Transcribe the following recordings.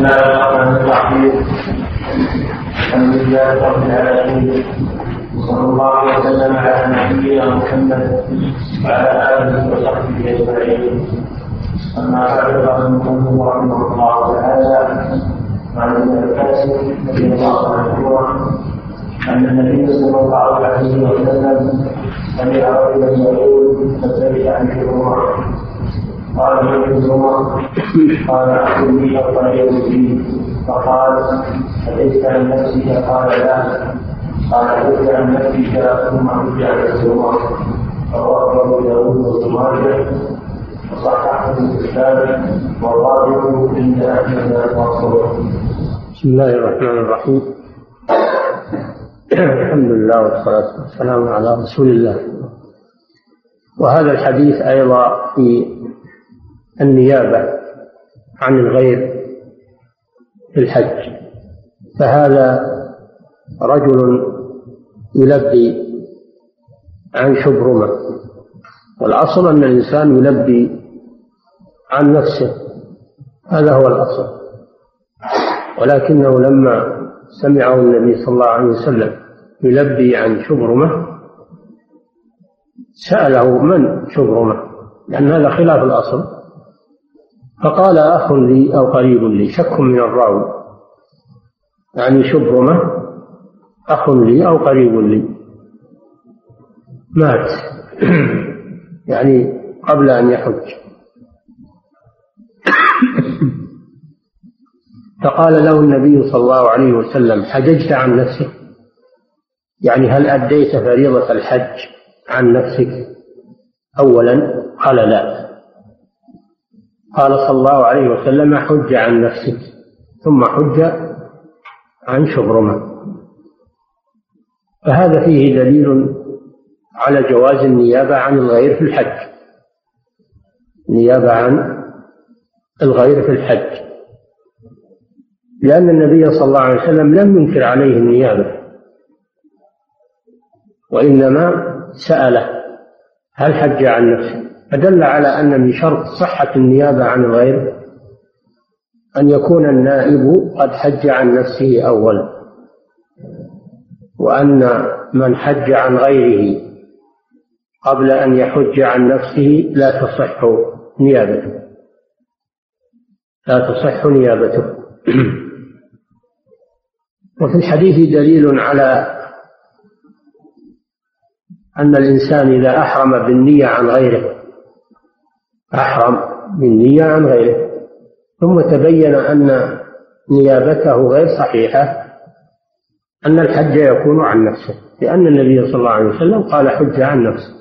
الله الرحمن الرحيم الحمد لله رب العالمين. وصلى الله وسلم على نبينا محمد وعلى آله وصحبه أجمعين. أما بعد فقد المصنف رحمه الله تعالى عن ابن عباس رضي الله عنه أن النبي صلى الله عليه وسلم سمع رجلا يقول فسمع عن عمر قال ابن عمر قال اخذ لي الطريق فيه فقال أليس عن نفسك قال لا قال ليس عن نفسك ثم حج عن الزمر رواه ابو داود وابن ماجه وصححه الاسلام والراجع عند احمد المرسول بسم الله الرحمن الرحيم. الحمد لله والصلاة والسلام على رسول الله. وهذا الحديث أيضا في النيابة عن الغير في الحج. فهذا رجل يلبي عن شبرمة والأصل أن الإنسان يلبي عن نفسه. هذا هو الأصل. ولكنه لما سمعه النبي صلى الله عليه وسلم يلبي عن شبرمة سأله من شبرمة لأن هذا خلاف الأصل. فقال أخ لي أو قريب لي شك من الراوي. يعني شبرمة أخ لي أو قريب لي. مات. يعني قبل أن يحج. فقال له النبي صلى الله عليه وسلم حججت عن نفسك؟ يعني هل أديت فريضة الحج عن نفسك؟ أولا قال لا. قال صلى الله عليه وسلم حج عن نفسك ثم حج عن شبرمة فهذا فيه دليل على جواز النيابة عن الغير في الحج. النيابة عن الغير في الحج. لأن النبي صلى الله عليه وسلم لم ينكر عليه النيابة وإنما سأله هل حج عن نفسه فدل على أن من شرط صحة النيابة عن الغير أن يكون النائب قد حج عن نفسه أولا وأن من حج عن غيره قبل أن يحج عن نفسه لا تصح نيابته. لا تصح نيابته. وفي الحديث دليل على أن الإنسان إذا أحرم بالنية عن غيره أحرم بالنية عن غيره. ثم تبين أن نيابته غير صحيحة أن الحج يكون عن نفسه لأن النبي صلى الله عليه وسلم قال حج عن نفسه.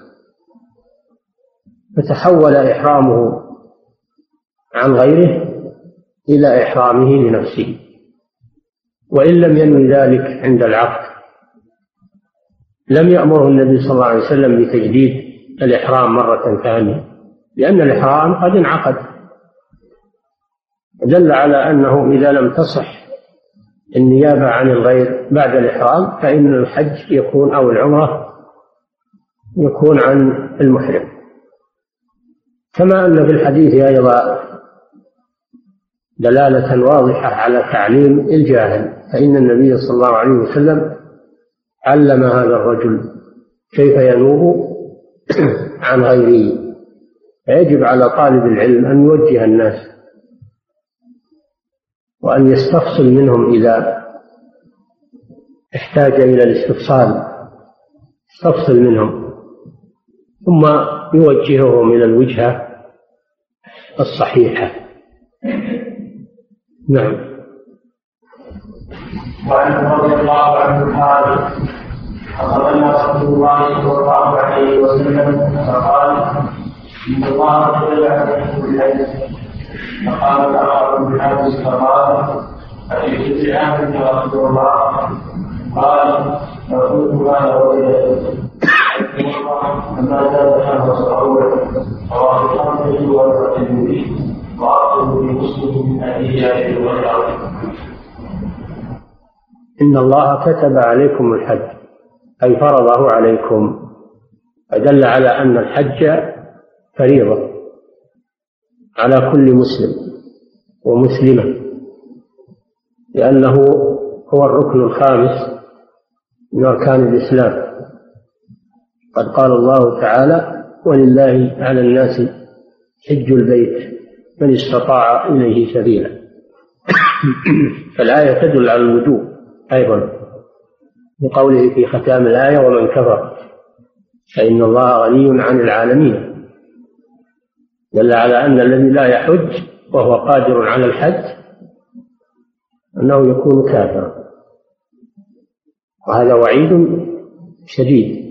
فتحول إحرامه عن غيره إلى إحرامه لنفسه. وإن لم ينوي ذلك عند العقد لم يأمره النبي صلى الله عليه وسلم بتجديد الإحرام مرة ثانية. لأن الإحرام قد انعقد. دل على أنه إذا لم تصح النيابة عن الغير بعد الإحرام فإن الحج يكون أو العمرة يكون عن المحرم. كما أن في الحديث أيضا دلالة واضحة على تعليم الجاهل فإن النبي صلى الله عليه وسلم علم هذا الرجل كيف ينوب عن غيره. فيجب على طالب العلم أن يوجه الناس وأن يستفصل منهم إذا احتاج إلى الاستفصال يستفصل منهم ثم يوجههم إلى الوجهة الصحيحة. نعم. وعن رضي الله عنه قال أخبرنا رسول الله صلى الله عليه وسلم فقال إن الله جل عليه بالعلم فقال بن حارث فقال أجئت بعام يا رسول الله قال فقلت ما له فما زاد عنه صعوبة رواه الخمسة والترمذي وأصله في مسلم من أبي جابر والأرض إن الله كتب عليكم الحج أي فرضه عليكم فدل على أن الحج فريضة على كل مسلم ومسلمة لأنه هو الركن الخامس من أركان الإسلام. قد قال الله تعالى ولله على الناس حج البيت من استطاع إليه سبيلا. فالآية تدل على الوجوب أيضا بقوله في ختام الآية ومن كفر فإن الله غني عن العالمين. دل على أن الذي لا يحج وهو قادر على الحج أنه يكون كافرا. وهذا وعيد شديد.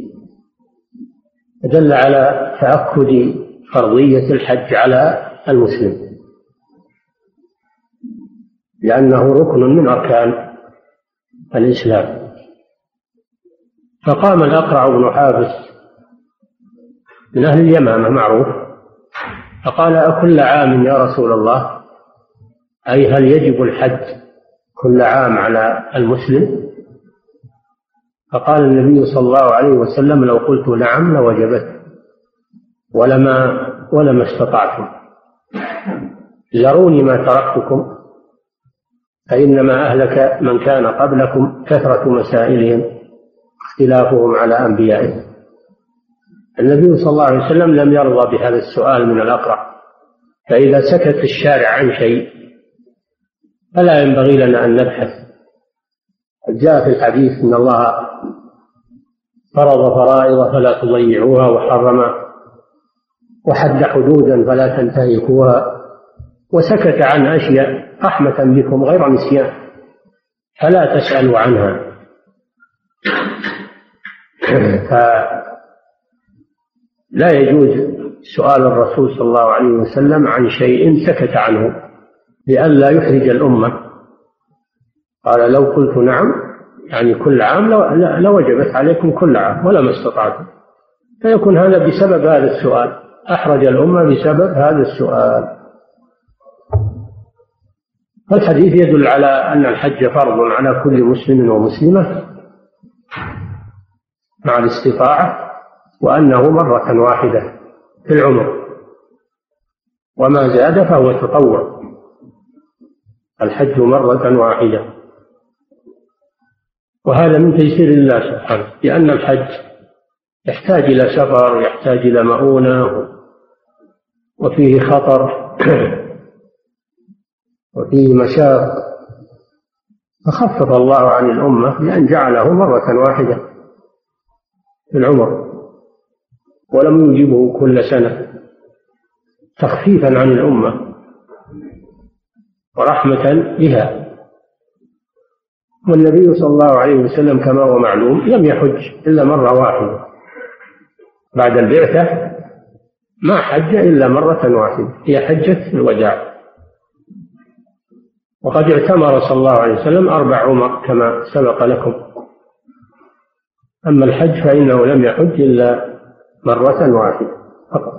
دل على تأكد فرضية الحج على المسلم. لأنه ركن من أركان الإسلام. فقام الأقرع بن حابس من أهل اليمامة معروف. فقال أكل عام يا رسول الله؟ أي هل يجب الحج كل عام على المسلم؟ فقال النبي صلى الله عليه وسلم لو قلت نعم لوجبت ولما ولما استطعتم. ذروني ما تركتكم فإنما أهلك من كان قبلكم كثرة مسائلهم اختلافهم على أنبيائهم. النبي صلى الله عليه وسلم لم يرضى بهذا السؤال من الأقرع. فإذا سكت الشارع عن شيء فلا ينبغي لنا أن نبحث. جاء في الحديث أن الله فرض فرائض فلا تضيعوها وحرم وحد حدودا فلا تنتهكوها وسكت عن أشياء رحمة بكم غير نسيان فلا تسألوا عنها. فلا يجوز سؤال الرسول صلى الله عليه وسلم عن شيء سكت عنه لئلا يحرج الأمة. قال لو قلت نعم يعني كل عام لوجبت عليكم كل عام ولما استطعتم. فيكون هذا بسبب هذا السؤال. أحرج الأمة بسبب هذا السؤال. فالحديث يدل على أن الحج فرض على كل مسلم ومسلمة مع الاستطاعة. وأنه مرة واحدة في العمر. وما زاد فهو تطوع. الحج مرة واحدة. وهذا من تيسير الله سبحانه لأن الحج يحتاج إلى سفر يحتاج إلى مؤونة وفيه خطر وفيه مشاق. فخفف الله عن الأمة بأن جعله مرة واحدة في العمر. ولم يجبه كل سنة تخفيفا عن الأمة ورحمة بها. والنبي صلى الله عليه وسلم كما هو معلوم لم يحج إلا مرة واحدة. بعد البعثة ما حج إلا مرة واحدة. هي حجة الوداع. وقد اعتمر صلى الله عليه وسلم أربع عمر كما سبق لكم. أما الحج فإنه لم يحج إلا مرة واحدة فقط.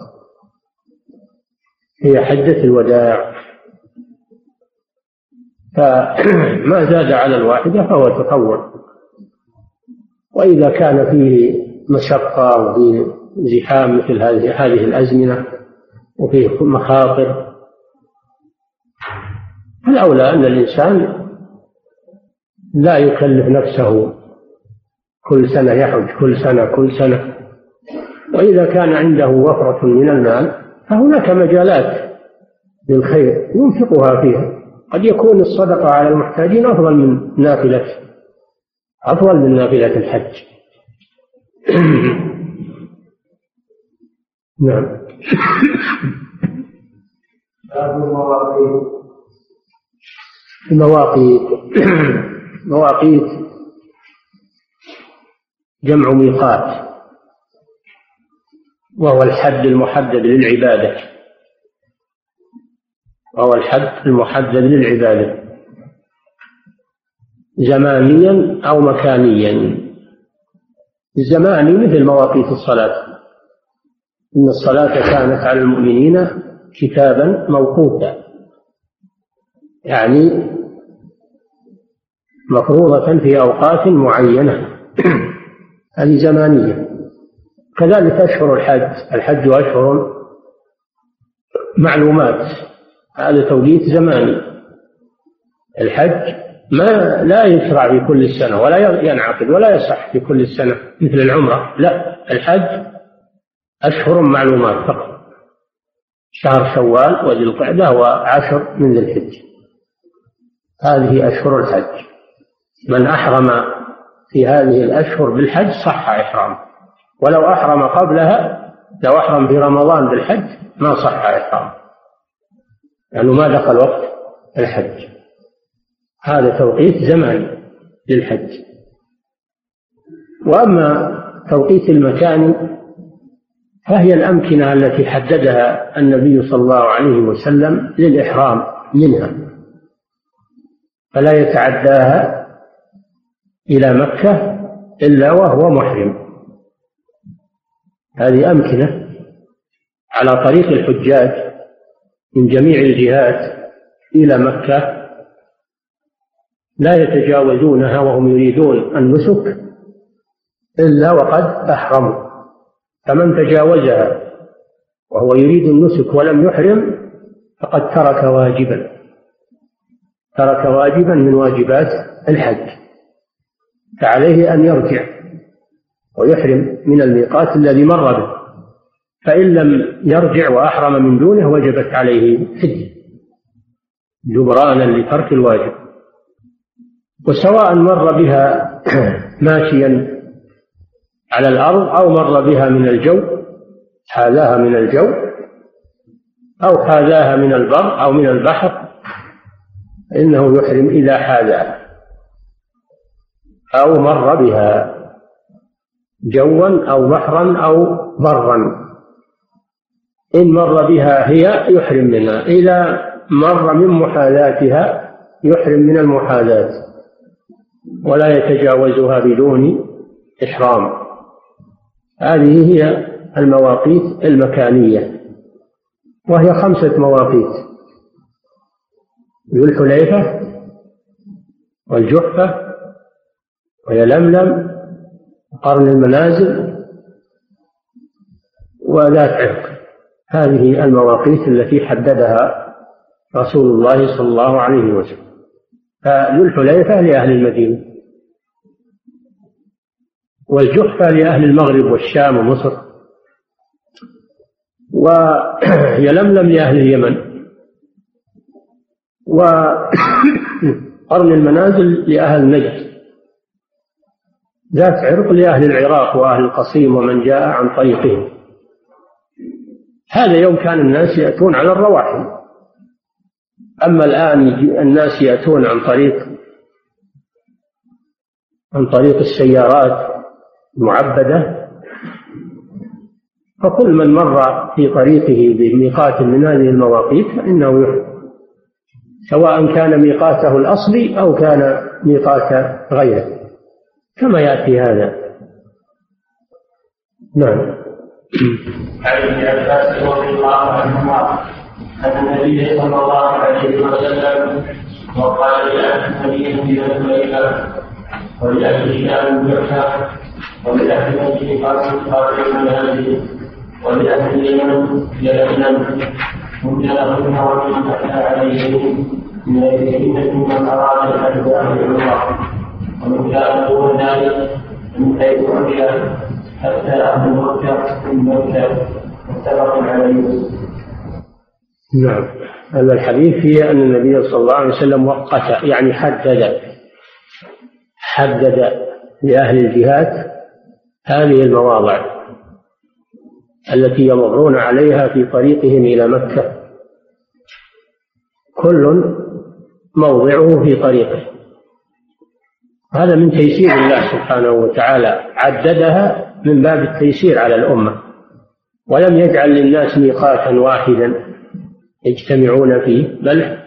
هي حجة الوداع. فما زاد على الواحدة فهو تطوع. وإذا كان فيه مشقة وفيه زحام مثل هذه الأزمنة وفيه مخاطر الأولى أن الإنسان لا يكلف نفسه كل سنة يحج كل سنة كل سنة. وإذا كان عنده وفرة من المال فهناك مجالات للخير ينفقها فيها. قد يكون الصدقة على المحتاجين أفضل من نافلة أفضل من نافلة الحج. نعم. المواقيت. مواقيت جمع ميقات. وهو الحد المحدد للعبادة. وهو الحد المحدد للعبادة. زمانيا أو مكانيا. الزماني مثل مواقيت الصلاة. إن الصلاة كانت على المؤمنين كتابا موقوتا. يعني مفروضة في أوقات معينة. هذه زمانية. كذلك أشهر الحج. الحج أشهر معلومات هذا توقيت زماني الحج ما لا يشرع في كل السنة ولا ينعقد ولا يصح في كل السنة مثل العمرة. لا الحج أشهر معلومات فقط. شهر شوال وذي القعدة وعشر من ذي الحج. هذه أشهر الحج. من أحرم في هذه الأشهر بالحج صح إحرامه. ولو أحرم قبلها لو أحرم في رمضان بالحج ما صح إحرامه لأنه ما دخل وقت الحج. هذا توقيت زماني للحج. وأما توقيت المكان فهي الأمكنة التي حددها النبي صلى الله عليه وسلم للإحرام منها. فلا يتعداها إلى مكة إلا وهو محرم. هذه أمكنة على طريق الحجاج من جميع الجهات إلى مكة لا يتجاوزونها وهم يريدون النسك إلا وقد أحرموا. فمن تجاوزها وهو يريد النسك ولم يحرم فقد ترك واجبا. ترك واجبا من واجبات الحج. فعليه أن يرجع. ويحرم من الميقات الذي مر به. فإن لم يرجع وأحرم من دونه وجبت عليه فدية جبرانا لترك الواجب. وسواء مر بها ماشيا على الأرض أو مر بها من الجو حاذاها من الجو أو حاذاها من البر أو من البحر إنه يحرم إذا حاذاها. أو مر بها جوا أو بحرا أو برا إن مر بها هي يحرم منها. إذا مر من محاذاتها يحرم من المحاذاة. ولا يتجاوزها بدون إحرام. هذه هي المواقيت المكانية. وهي خمسة مواقيت. ذو الحليفة والجحفة ويلملم وقرن المنازل وذات عرق. هذه المواقيت التي حددها رسول الله صلى الله عليه وسلم. فذو الحليفة لأهل المدينة والجحفة لأهل المغرب والشام ومصر ويلملم لأهل اليمن وقرن المنازل لأهل نجد ذات عرق لأهل العراق وأهل القصيم ومن جاء عن طريقهم. هذا يوم كان الناس يأتون على الرواحل. أما الآن الناس يأتون عن طريق عن طريق السيارات المعبدة. فكل من مر في طريقه بميقات من هذه المواقيت فإنه سواء كان ميقاته الأصلي أو كان ميقات غيره. كما يأتي هذا. نعم. عن ابن عباس رضي الله عنهما أن النبي صلى الله عليه وسلم وقال لأهل المدينة الليلة ولأهل شام الجحفة ولأهل قاسم قاسم المنازل ولأهل اليمن هم لهم ومن فتح عليهم من الفتنة من أراد الحج أهل الله. ذلك من حتى أهل مكة من مكة متفق عليه نعم. هذا الحديث فيه أن النبي صلى الله عليه وسلم وقت يعني حدد حدد لأهل الجهات هذه المواضع التي يمرون عليها في طريقهم إلى مكة. كل موضعه في طريقه. هذا من تيسير الله سبحانه وتعالى. عددها من باب التيسير على الأمة. ولم يجعل للناس ميقاتا واحدا يجتمعون فيه بل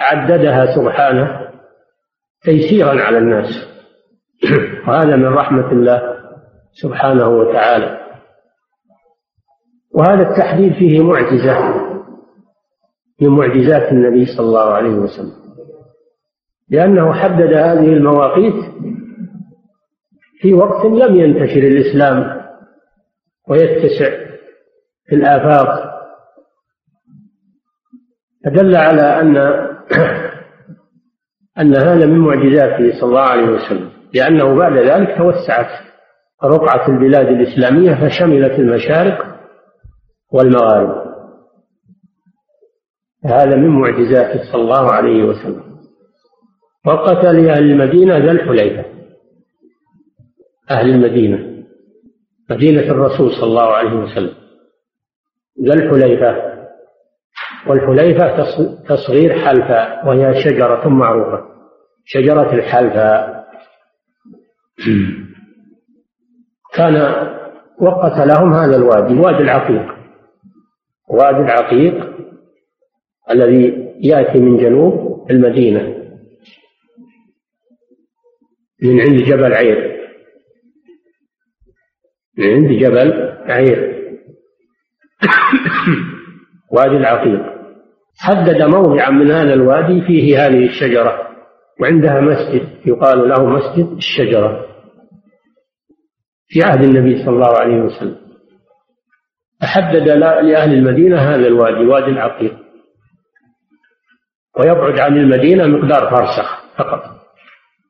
عددها سبحانه تيسيرا على الناس. وهذا من رحمة الله سبحانه وتعالى. وهذا التحديد فيه معجزة من معجزات النبي صلى الله عليه وسلم. لأنه حدد هذه المواقيت في وقت لم ينتشر الإسلام ويتسع في الآفاق. فدل على أن أن هذا من معجزاته صلى الله عليه وسلم. لأنه بعد ذلك توسعت رقعة البلاد الإسلامية فشملت المشارق والمغارب. هذا من معجزاته صلى الله عليه وسلم. وقتل لأهل المدينة ذا الحليفة. أهل المدينة. مدينة الرسول صلى الله عليه وسلم. ذا الحليفة. والحليفة تصغير حلفاء وهي شجرة معروفة. شجرة الحلفاء. كان وقت لهم هذا الوادي وادي العقيق. وادي العقيق الذي يأتي من جنوب المدينة. من عند جبل عير. من عند جبل عير. وادي العقيق. حدد موضعا من هذا الوادي فيه هذه الشجرة. وعندها مسجد يقال له مسجد الشجرة. في عهد النبي صلى الله عليه وسلم. فحدد لأهل المدينة هذا الوادي وادي العقيق. ويبعد عن المدينة مقدار فرسخ فقط.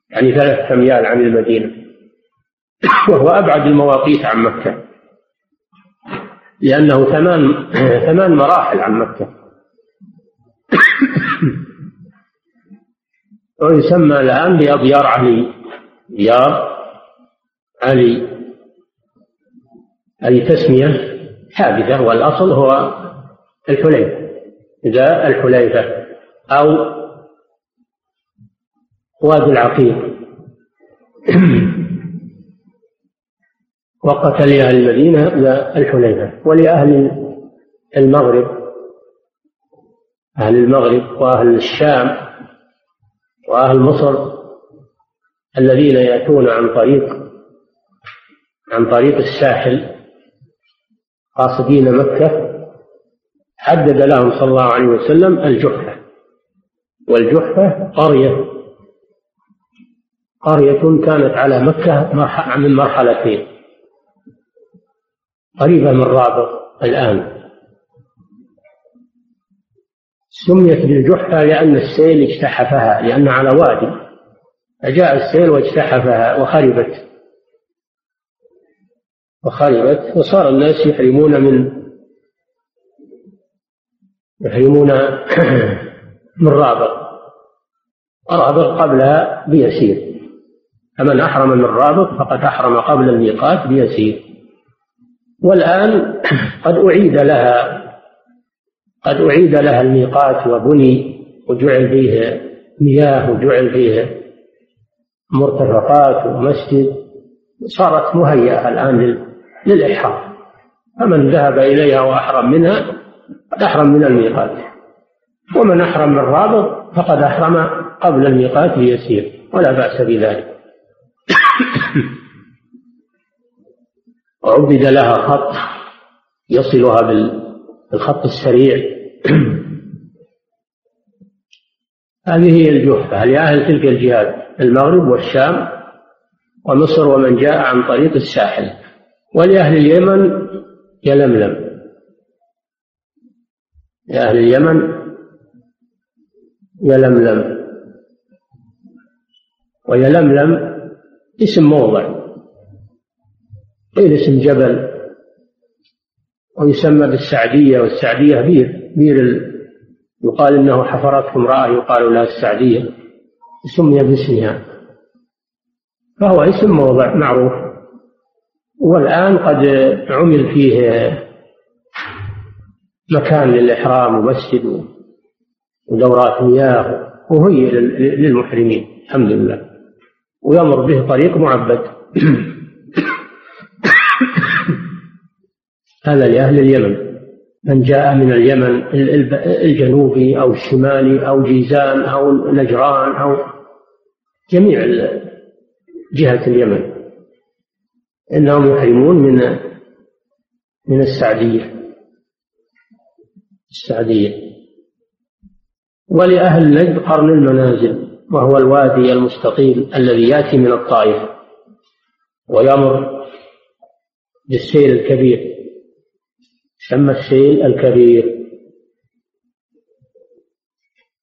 يعني ثلاثة أميال عن المدينة. وهو أبعد المواقيت عن مكة. لأنه ثمان ثمان مراحل عن مكة. ويسمى الآن بأضيار علي. ديار علي. هذه تسمية حادثة والأصل هو الحليفة. إذا الحليفة أو وادي العقيق. وقتل لأهل المدينة الحليفة ولأهل المغرب. أهل المغرب وأهل الشام وأهل مصر الذين يأتون عن طريق عن طريق الساحل قاصدين مكة حدد لهم صلى الله عليه وسلم الجحفة. والجحفة قرية. قرية كانت على مكة من مرحلتين. قريبة من رابغ الآن. سميت بالجحفة لأن السيل اجتحفها لأنها على وادي فجاء السيل واجتحفها وخربت. وخربت وصار الناس يحرمون من يحرمون من رابغ رابغ قبلها بيسير. فمن أحرم من رابغ فقد أحرم قبل الميقات بيسير. والآن قد أعيد لها قد أعيد لها الميقات وبني وجعل فيه مياه وجعل فيه مرتفقات ومسجد. صارت مهيئة الآن للإحرام. فمن ذهب إليها وأحرم منها قد أحرم من الميقات. ومن أحرم من رابط فقد أحرم قبل الميقات بيسير ولا بأس بذلك. وعبد لها خط يصلها بالخط السريع. هذه هي الجحفة لأهل تلك الجهات المغرب والشام ومصر ومن جاء عن طريق الساحل. ولأهل اليمن يلملم. لأهل اليمن يلملم. ويلملم اسم موضع قيل اسم جبل ويسمى بالسعدية والسعدية بير بير يقال إنه حفرته امرأة يقال لها السعدية سمي باسمها فهو اسم موضع معروف والآن قد عمل فيه مكان للإحرام ومسجد ودورات مياه وهي للمحرمين الحمد لله. ويمر به طريق معبد. هذا لأهل اليمن. من جاء من اليمن الجنوبي أو الشمالي أو جيزان أو نجران أو جميع جهة اليمن. إنهم يحرمون من من السعدية. السعدية. ولأهل نجد قرن المنازل. وهو الوادي المستطيل الذي يأتي من الطائف ويمر بالسير الكبير. سمى السيل الكبير.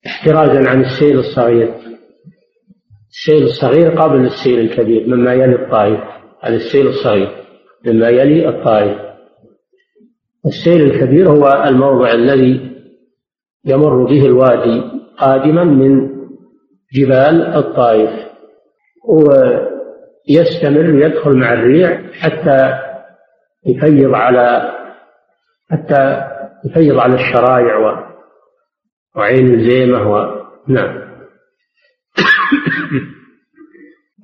احترازا عن السيل الصغير. السيل الصغير قبل السيل الكبير مما يلي الطائف. هذا السيل الصغير مما يلي الطائف. السيل الكبير هو الموضع الذي يمر به الوادي قادما من جبال الطائف. ويستمر يدخل مع الريع حتى يفيض على حتى يفيض على الشرايع وعين الزيمة و... نعم.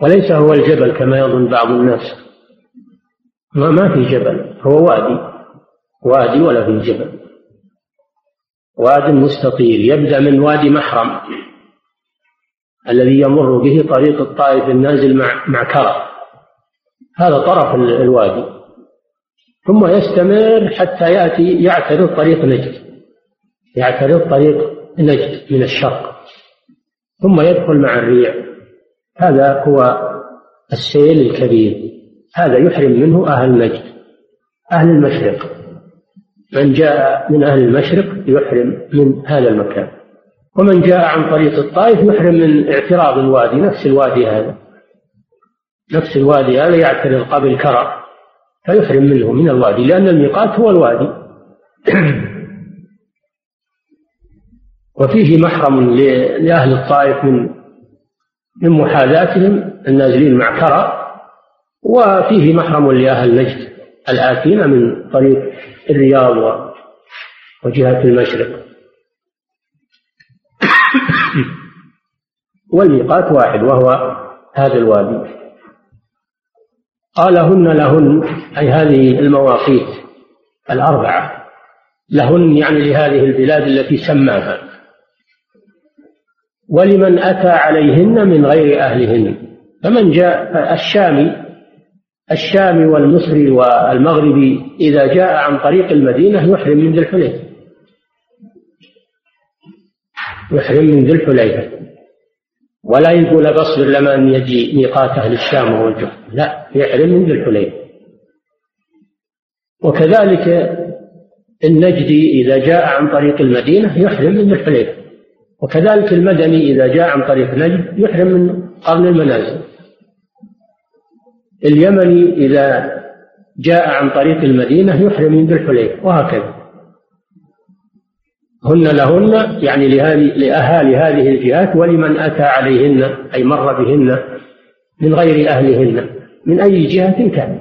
وليس هو الجبل كما يظن بعض الناس. ما, ما في جبل هو وادي. وادي ولا في جبل. واد مستطيل يبدأ من وادي محرم. الذي يمر به طريق الطائف النازل مع مع هذا طرف الوادي. ثم يستمر حتى يأتي يعترض طريق نجد. يعترض طريق نجد من الشرق. ثم يدخل مع الريع. هذا هو السيل الكبير. هذا يحرم منه أهل نجد. أهل المشرق. من جاء من أهل المشرق يحرم من هذا المكان. ومن جاء عن طريق الطائف يحرم من اعتراض الوادي نفس الوادي هذا. نفس الوادي هذا يعترض قبل كرى فيحرم منه من الوادي لأن الميقات هو الوادي. وفيه محرم لأهل الطائف من من محاذاتهم النازلين مع كرى وفيه محرم لأهل نجد الآتين من طريق الرياض وجهة المشرق. والميقات واحد وهو هذا الوادي. قال هن لهن أي هذه المواقيت الأربعة. لهن يعني لهذه البلاد التي سماها. ولمن أتى عليهن من غير أهلهن. فمن جاء الشامي الشامي والمصري والمغربي إذا جاء عن طريق المدينة يحرم من ذي الحليفة. يحرم من ذي الحليفة. ولا يقول بصبر لما أن يجي ميقات أهل الشام والجهد لا يحرم من ذي الحليفة وكذلك النجدي إذا جاء عن طريق المدينة يحرم من ذي الحليفة وكذلك المدني إذا جاء عن طريق نجد يحرم من قرن المنازل. اليمني إذا جاء عن طريق المدينة يحرم من ذي الحليفة وهكذا. هن لهن يعني لأهالي هذه الجهات ولمن أتى عليهن أي مر بهن من غير أهلهن من أي جهة كان.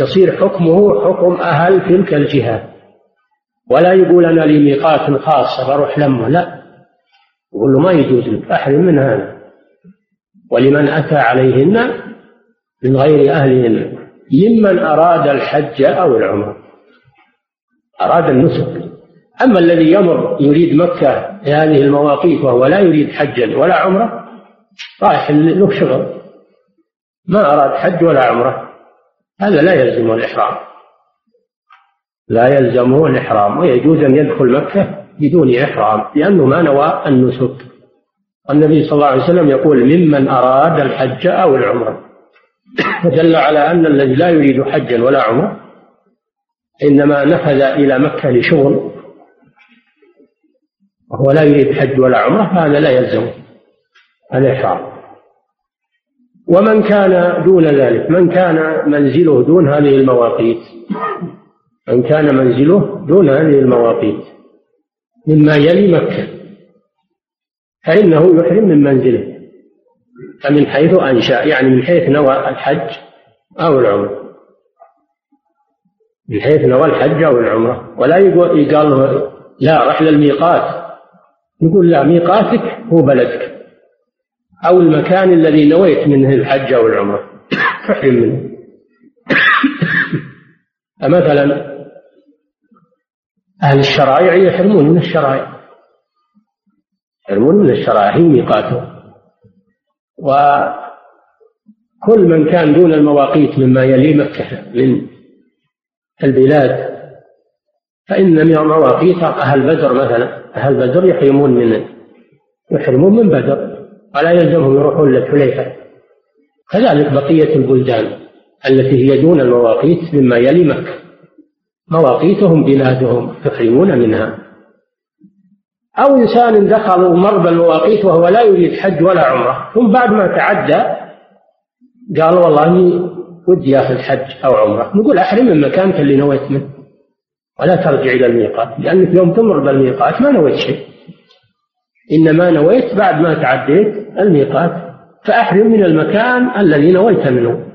يصير حكمه حكم أهل تلك الجهات ولا يقول أنا لي ميقات خاص بروح لمه لا. يقول له ما يجوز لك أحرم من هذا. ولمن أتى عليهن من غير أهلهن ممن أراد الحج أو العمرة. أراد النسك. أما الذي يمر يريد مكة في هذه المواقيت وهو لا يريد حجا ولا عمرة رايح له شغل. ما أراد حج ولا عمرة. هذا لا يلزمه الإحرام. لا يلزمه الإحرام. ويجوز أن يدخل مكة بدون إحرام لأنه ما نوى النسك. النبي صلى الله عليه وسلم يقول ممن أراد الحج أو العمرة. فدل على أن الذي لا يريد حجا ولا عمرة إنما نفذ إلى مكة لشغل. وهو لا يريد حج ولا عمرة فهذا لا يلزم الإحرام. ومن كان دون ذلك من كان منزله دون هذه المواقيت من كان منزله دون هذه المواقيت مما يلي مكة فإنه يحرم من منزله فمن حيث أنشأ يعني من حيث نوى الحج أو العمرة. من حيث نوى الحج أو العمرة ولا يقول له لا رحل الميقات. يقول لا ميقاتك هو بلدك. أو المكان الذي نويت منه الحج أو العمرة. تحرم منه. فمثلا أهل الشرائع يحرمون من الشرائع. يحرمون من الشرائع هي ميقاتهم. وكل من كان دون المواقيت مما يلي مكة من البلاد فإن من مواقيت أهل بدر مثلا أهل بدر يحرمون من يحرمون من بدر ولا يلزمهم يروحون للحليفة كذلك بقية البلدان التي هي دون المواقيت مما يلي مكة. مواقيتهم بلادهم يحرمون منها. أو إنسان دخل ومر بالمواقيت وهو لا يريد حج ولا عمرة ثم بعد ما تعدى قال والله ودي ياخذ حج أو عمرة. نقول أحرم من مكانك اللي نويت منه. ولا ترجع إلى الميقات لأنك يوم تمر بالميقات ما نويت شيء. إنما نويت بعد ما تعديت الميقات فأحرم من المكان الذي نويت منه.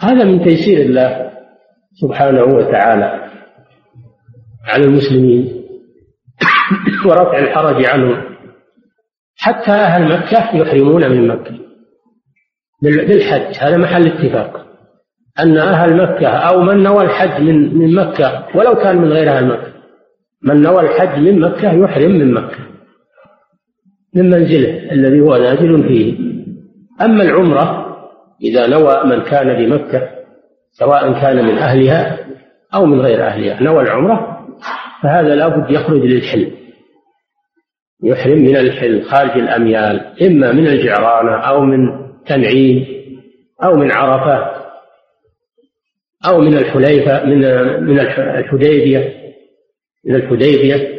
هذا من تيسير الله سبحانه وتعالى على المسلمين ورفع الحرج عنهم. حتى أهل مكة يحرمون من مكة. بالحج هذا محل اتفاق. أن أهل مكة أو من نوى الحج من من مكة ولو كان من غير أهل مكة. من نوى الحج من مكة يحرم من مكة من منزله الذي هو نازل فيه. أما العمرة إذا نوى من كان بمكة سواء كان من أهلها أو من غير أهلها نوى العمرة فهذا لابد يخرج للحلم يحرم من الحلم خارج الأميال إما من الجعرانة أو من تنعيم أو من عرفة. أو من الحليفة من من الحديبية من الحديبية.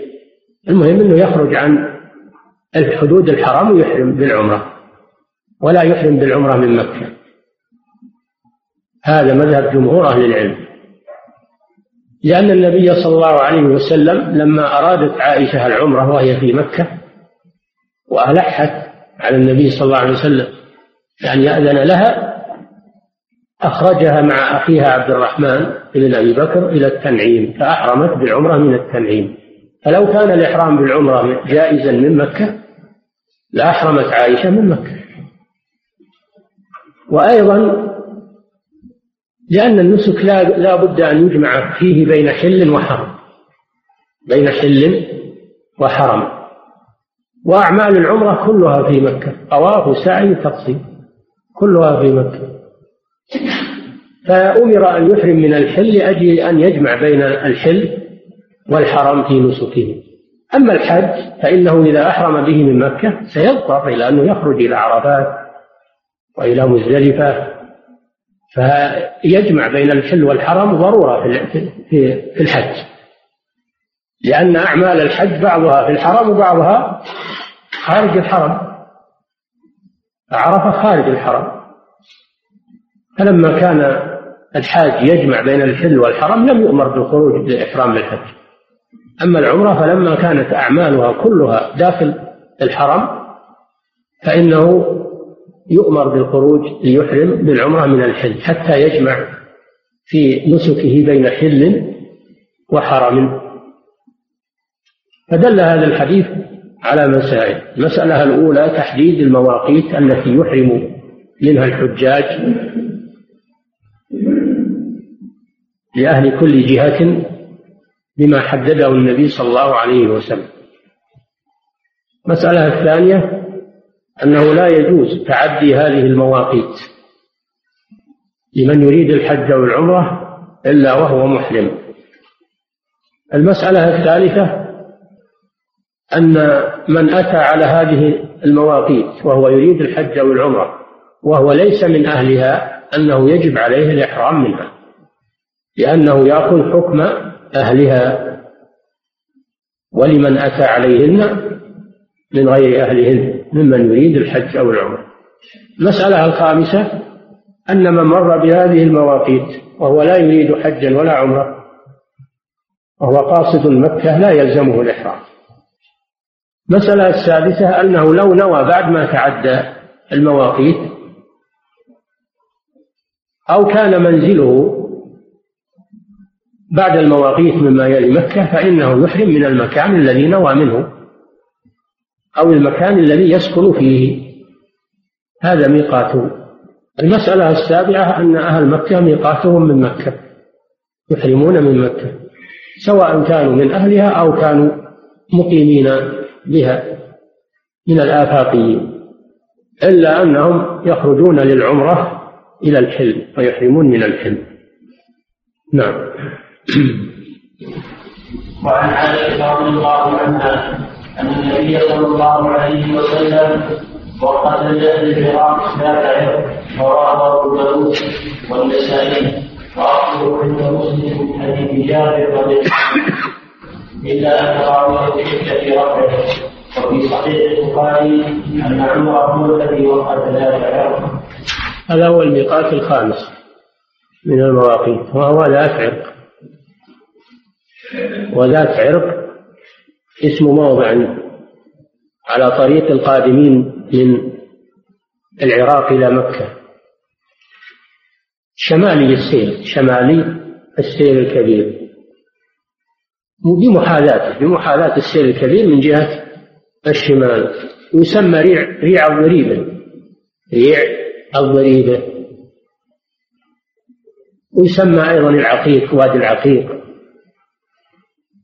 المهم أنه يخرج عن الحدود الحرام ويحرم بالعمرة ولا يحرم بالعمرة من مكة. هذا مذهب جمهور أهل العلم. لأن النبي صلى الله عليه وسلم لما أرادت عائشة العمرة وهي في مكة وألحت على النبي صلى الله عليه وسلم أن يأذن لها أخرجها مع أخيها عبد الرحمن بن أبي بكر إلى التنعيم فأحرمت بالعمرة من التنعيم. فلو كان الإحرام بالعمرة جائزا من مكة لأحرمت عائشة من مكة. وأيضا لأن النسك لا, بد أن يجمع فيه بين حل وحرم. بين حل وحرم. وأعمال العمرة كلها في مكة. طواف وسعي تقصير. كلها في مكة. فأمر أن يحرم من الحل لأجل أن يجمع بين الحل والحرم في نسكه. أما الحج فإنه إذا أحرم به من مكة سيضطر إلى أنه يخرج إلى عرفات وإلى مزدلفة فيجمع بين الحل والحرم ضرورة في الحج. لأن أعمال الحج بعضها في الحرم وبعضها خارج الحرم. عرفة خارج الحرم. فلما كان الحاج يجمع بين الحل والحرم لم يؤمر بالخروج للإحرام بالحج أما العمرة فلما كانت أعمالها كلها داخل الحرم فإنه يؤمر بالخروج ليحرم بالعمرة من الحل حتى يجمع في نسكه بين حل وحرم. فدل هذا الحديث على مسائل. المسألة الأولى تحديد المواقيت التي يحرم منها الحجاج لأهل كل جهة بما حدده النبي صلى الله عليه وسلم. المسألة الثانية أنه لا يجوز تعدي هذه المواقيت لمن يريد الحج أو العمرة إلا وهو محرم. المسألة الثالثة أن من أتى على هذه المواقيت وهو يريد الحج أو العمرة وهو ليس من أهلها أنه يجب عليه الإحرام منها. لأنه يأخذ حكم أهلها ولمن أتى عليهن من غير أهلهن ممن يريد الحج أو العمرة. المسألة الخامسة أن من مر بهذه المواقيت وهو لا يريد حجا ولا عمرة وهو قاصد مكة لا يلزمه الإحرام. المسألة السادسة أنه لو نوى بعد ما تعدى المواقيت أو كان منزله بعد المواقيت مما يلي مكة فإنه يحرم من المكان الذي نوى منه أو المكان الذي يسكن فيه. هذا ميقاته المسألة السابعة أن أهل مكة ميقاتهم من مكة يحرمون من مكة سواء كانوا من أهلها أو كانوا مقيمين بها من الآفاقيين. إلا أنهم يخرجون للعمرة إلى الحلم ويحرمون من الحلم. نعم. وعن عائشة رضي الله عنها أن النبي صلى الله عليه وسلم وقت الجهل العراق تعرف ورواه أبو داود والنسائي وأصله عند مسلم من حديث جابر رضي إلا أن راويه في رفعه وفي صحيح البخاري أن عمر هو الذي ذلك العرق هذا هو الميقات الخامس من المواقيت وهو عرق وذات عرق اسم موضع على طريق القادمين من العراق إلى مكة. شمالي السير شمالي السير الكبير. بمحاذاته بمحاذاة السير الكبير من جهة الشمال. يسمى ريع ريع الضريبة ريع الضريبة ويسمى أيضا العقيق وادي العقيق.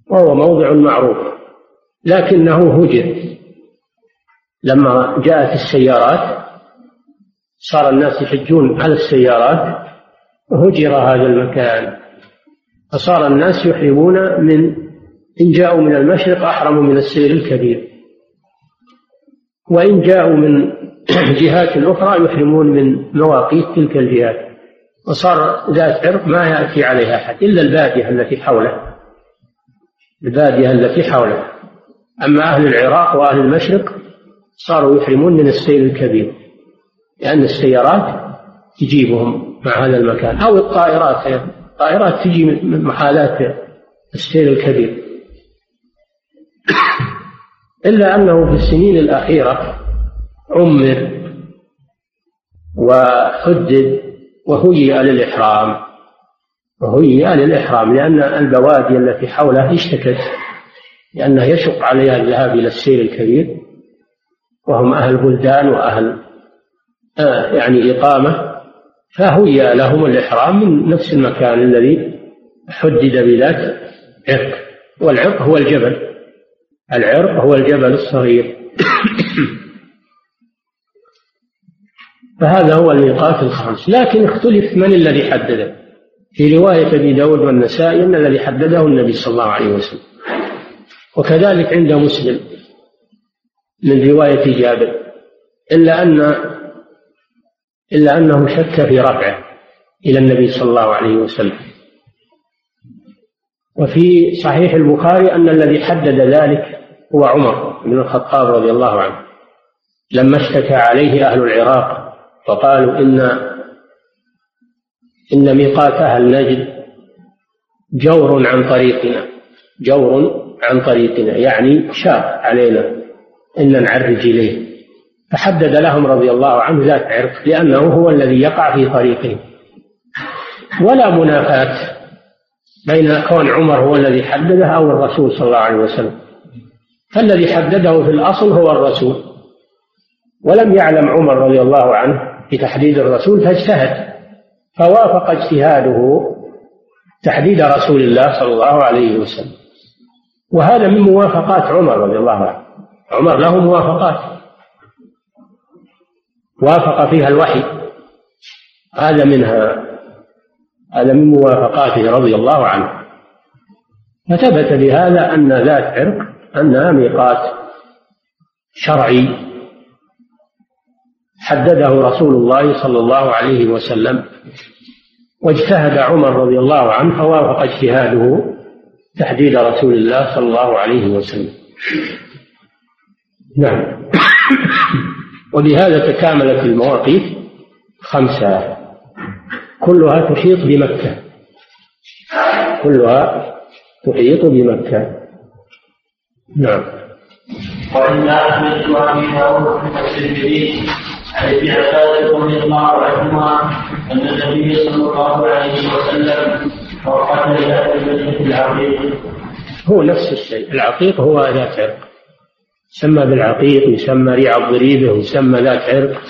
وهو موضع معروف لكنه هجر. لما جاءت السيارات صار الناس يحجون على السيارات هجر هذا المكان. فصار الناس يحرمون من إن جاءوا من المشرق أحرموا من السير الكبير. وإن جاءوا من جهات أخرى يحرمون من مواقيت تلك الجهات. وصار ذات عرق ما يأتي عليها أحد إلا البادية التي حوله. البادية التي حوله. أما أهل العراق وأهل المشرق صاروا يحرمون من السير الكبير لأن السيارات تجيبهم مع هذا المكان. أو الطائرات الطائرات تجي من محالات السير الكبير. إلا أنه في السنين الأخيرة عمر وحدد وهيئ للإحرام. وهيئ للإحرام لأن البوادي التي حوله اشتكت لأنه يشق عليها الذهاب إلى السير الكبير وهم أهل بلدان وأهل آه يعني إقامة فهيئ لهم الإحرام من نفس المكان الذي حدد بذات عرق والعرق هو الجبل العرق هو الجبل الصغير. فهذا هو الميقات الخامس لكن اختلف من الذي حدده. في رواية أبي داود والنسائي أن الذي حدده النبي صلى الله عليه وسلم. وكذلك عند مسلم من رواية جابر إلا أن إلا أنه شك في رفعه إلى النبي صلى الله عليه وسلم. وفي صحيح البخاري أن الذي حدد ذلك هو عمر بن الخطاب رضي الله عنه. لما اشتكى عليه أهل العراق وقالوا إن إن ميقات أهل نجد جور عن طريقنا جور عن طريقنا يعني شاق علينا إن نعرج إليه. فحدد لهم رضي الله عنه ذات عرق لأنه هو الذي يقع في طريقهم. ولا منافاة بين كون عمر هو الذي حدده أو الرسول صلى الله عليه وسلم. فالذي حدده في الأصل هو الرسول. ولم يعلم عمر رضي الله عنه بتحديد الرسول فاجتهد. فوافق اجتهاده تحديد رسول الله صلى الله عليه وسلم. وهذا من موافقات عمر رضي الله عنه. عمر له موافقات. وافق فيها الوحي. هذا منها هذا من موافقاته رضي الله عنه. فثبت بهذا أن ذات عرق أنها ميقات شرعي حدده رسول الله صلى الله عليه وسلم واجتهد عمر رضي الله عنه فوافق اجتهاده تحديد رسول الله صلى الله عليه وسلم. نعم. وبهذا تكاملت المواقيت خمسة. كلها تحيط بمكة. كلها تحيط بمكة. نعم. وعند احمد وابي داود والترمذي ابن عباس رضي الله عنهما أن النبي صلى الله عليه وسلم وقت لاهل المسجد العقيق. هو نفس الشيء. العقيق هو ذات عرق. يسمى بالعقيق يسمى ريع الضريبة ويسمى ذات عرق.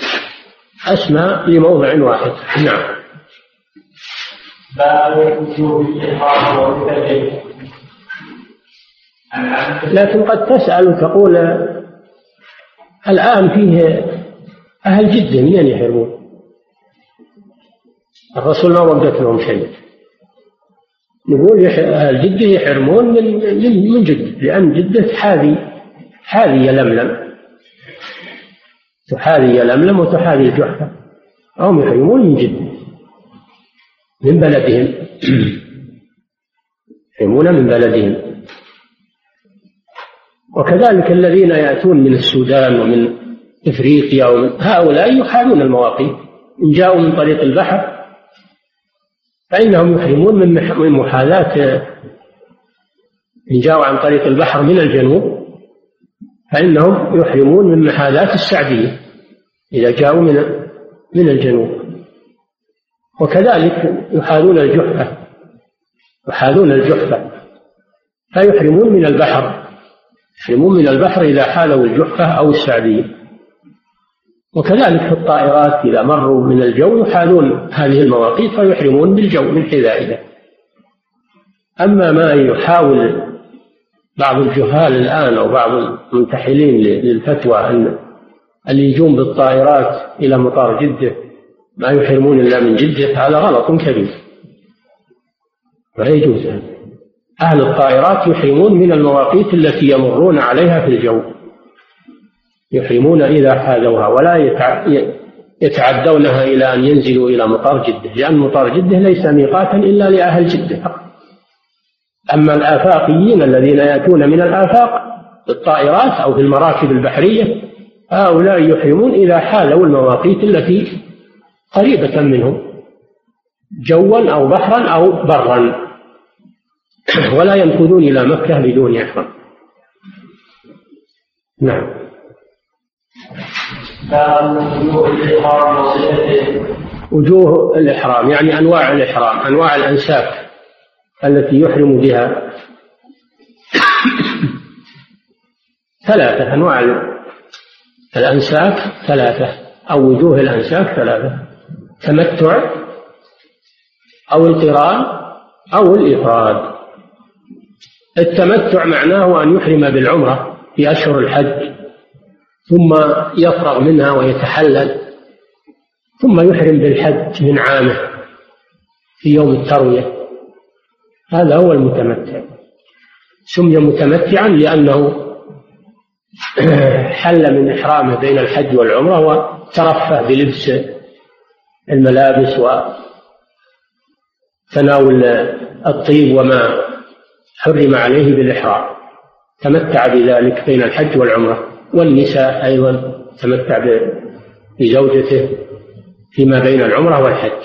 أسماء لموضع واحد. نعم. باب وجوب الاحرام والكذب لكن قد تسأل وتقول الآن فيه أهل جدة منين يحرمون؟ الرسول ما وقت لهم شيء. نقول أهل جدة يحرمون من من جدة لأن جدة حاذي حاذي يلملم. تحاذي يلملم وتحاذي الجحفة هم يحرمون من جدة. من بلدهم. يحرمون من بلدهم. وكذلك الذين يأتون من السودان ومن إفريقيا ومن هؤلاء يحالون المواقيت إن جاءوا من طريق البحر فإنهم يحرمون من محاذاة إن جاءوا عن طريق البحر من الجنوب فإنهم يحرمون من محاذاة السعدية إذا جاءوا من من الجنوب. وكذلك يحاذون الجحفة يحاذون الجحفة فيحرمون من البحر. يحرمون من البحر إذا حالوا الجحفة أو السعدية. وكذلك في الطائرات إذا مروا من الجو يحاذون هذه المواقيت فيحرمون بالجو من حذائها أما ما يحاول بعض الجهال الآن أو بعض المنتحلين للفتوى أن اللي يجون بالطائرات إلى مطار جدة ما يحرمون إلا من جدة هذا غلط كبير. لا يجوز أهل الطائرات يحرمون من المواقيت التي يمرون عليها في الجو. يحرمون إذا حاذوها ولا يتعدونها إلى أن ينزلوا إلى مطار جدة لأن مطار جدة ليس ميقاتا إلا لأهل جدة فقط. أما الآفاقيين الذين يأتون من الآفاق بالطائرات أو في المراكب البحرية هؤلاء يحرمون إذا حالوا المواقيت التي قريبة منهم جوا أو بحرا أو برا ولا ينفذون إلى مكة بدون إحرام. نعم. وجوه الإحرام يعني أنواع الإحرام أنواع الأنساك التي يحرم بها. ثلاثة أنواع الأنساك ثلاثة أو وجوه الأنساك ثلاثة تمتع أو القران أو الإفراد. التمتع معناه أن يحرم بالعمرة في أشهر الحج. ثم يفرغ منها ويتحلل ثم يحرم بالحج من عامه في يوم التروية. هذا هو المتمتع. سمي متمتعا لأنه حل من إحرامه بين الحج والعمرة وترفه بلبس الملابس وتناول الطيب وما حرم عليه بالإحرام. تمتع بذلك بين الحج والعمرة. والنساء أيضا تمتع بزوجته فيما بين العمرة والحج.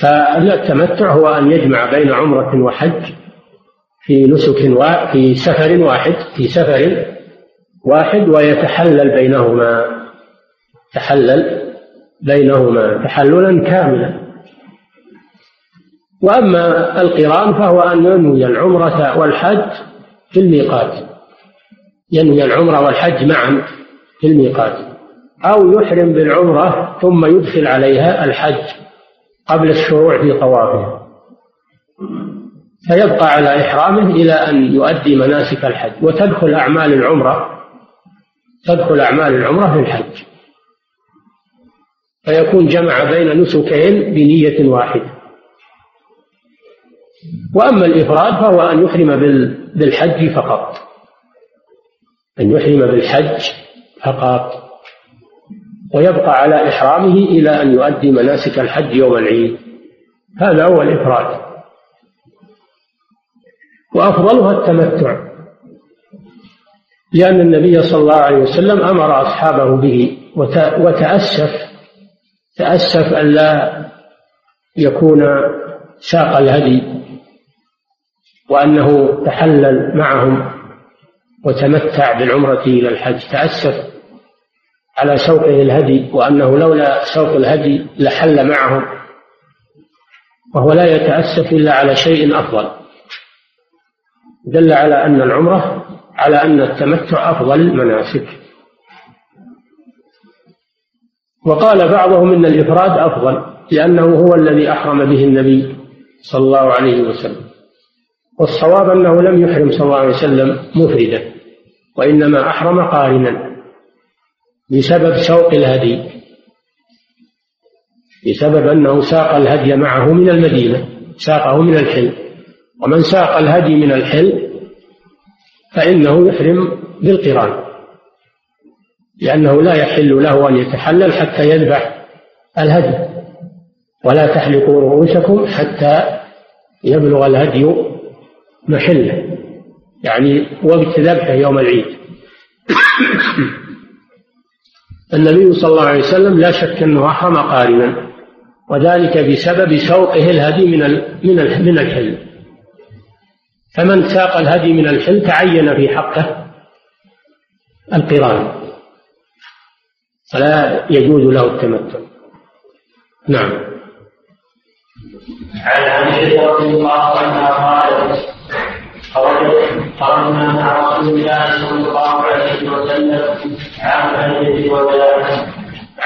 فالتمتع هو أن يجمع بين عمرة وحج في نسك في سفر واحد في سفر واحد ويتحلل بينهما تحلل بينهما تحللا كاملا. وأما القران فهو أن ينوي العمرة والحج في الميقات. ينوي العمرة والحج معا في الميقات أو يحرم بالعمرة ثم يدخل عليها الحج قبل الشروع في طوافها فيبقى على إحرامه إلى أن يؤدي مناسك الحج وتدخل أعمال العمرة تدخل أعمال العمرة في الحج. فيكون جمع بين نسكين بنية واحدة. وأما الإفراد فهو أن يحرم بالحج فقط. أن يحرم بالحج فقط ويبقى على إحرامه إلى أن يؤدي مناسك الحج يوم العيد. هذا هو الإفراد. وأفضلها التمتع لأن النبي صلى الله عليه وسلم أمر أصحابه به وتأسف تأسف أن لا يكون ساق الهدي وأنه تحلل معهم. وتمتع بالعمرة إلى الحج تأسف على سوقه الهدي وأنه لولا سوق الهدي لحل معهم وهو لا يتأسف إلا على شيء أفضل. دل على أن العمرة على أن التمتع أفضل المناسك وقال بعضهم إن الإفراد أفضل لأنه هو الذي أحرم به النبي صلى الله عليه وسلم. والصواب أنه لم يحرم صلى الله عليه وسلم مفردا. وإنما أحرم قارنا بسبب سوق الهدي بسبب أنه ساق الهدي معه من المدينة ساقه من الحل. ومن ساق الهدي من الحل فإنه يحرم بالقران لأنه لا يحل له أن يتحلل حتى يذبح الهدي. ولا تحلقوا رؤوسكم حتى يبلغ الهدي محله. يعني وقت ذبحه يوم العيد. النبي صلى الله عليه وسلم لا شك أنه أحرم قارنا وذلك بسبب سوقه الهدي من من من الحل فمن ساق الهدي من الحل تعين في حقه القران. فلا يجوز له التمتع. نعم. عن عائشة رضي الله عنها قالت خرجنا مع رسول الله صلى الله عليه وسلم عام حجة الوداع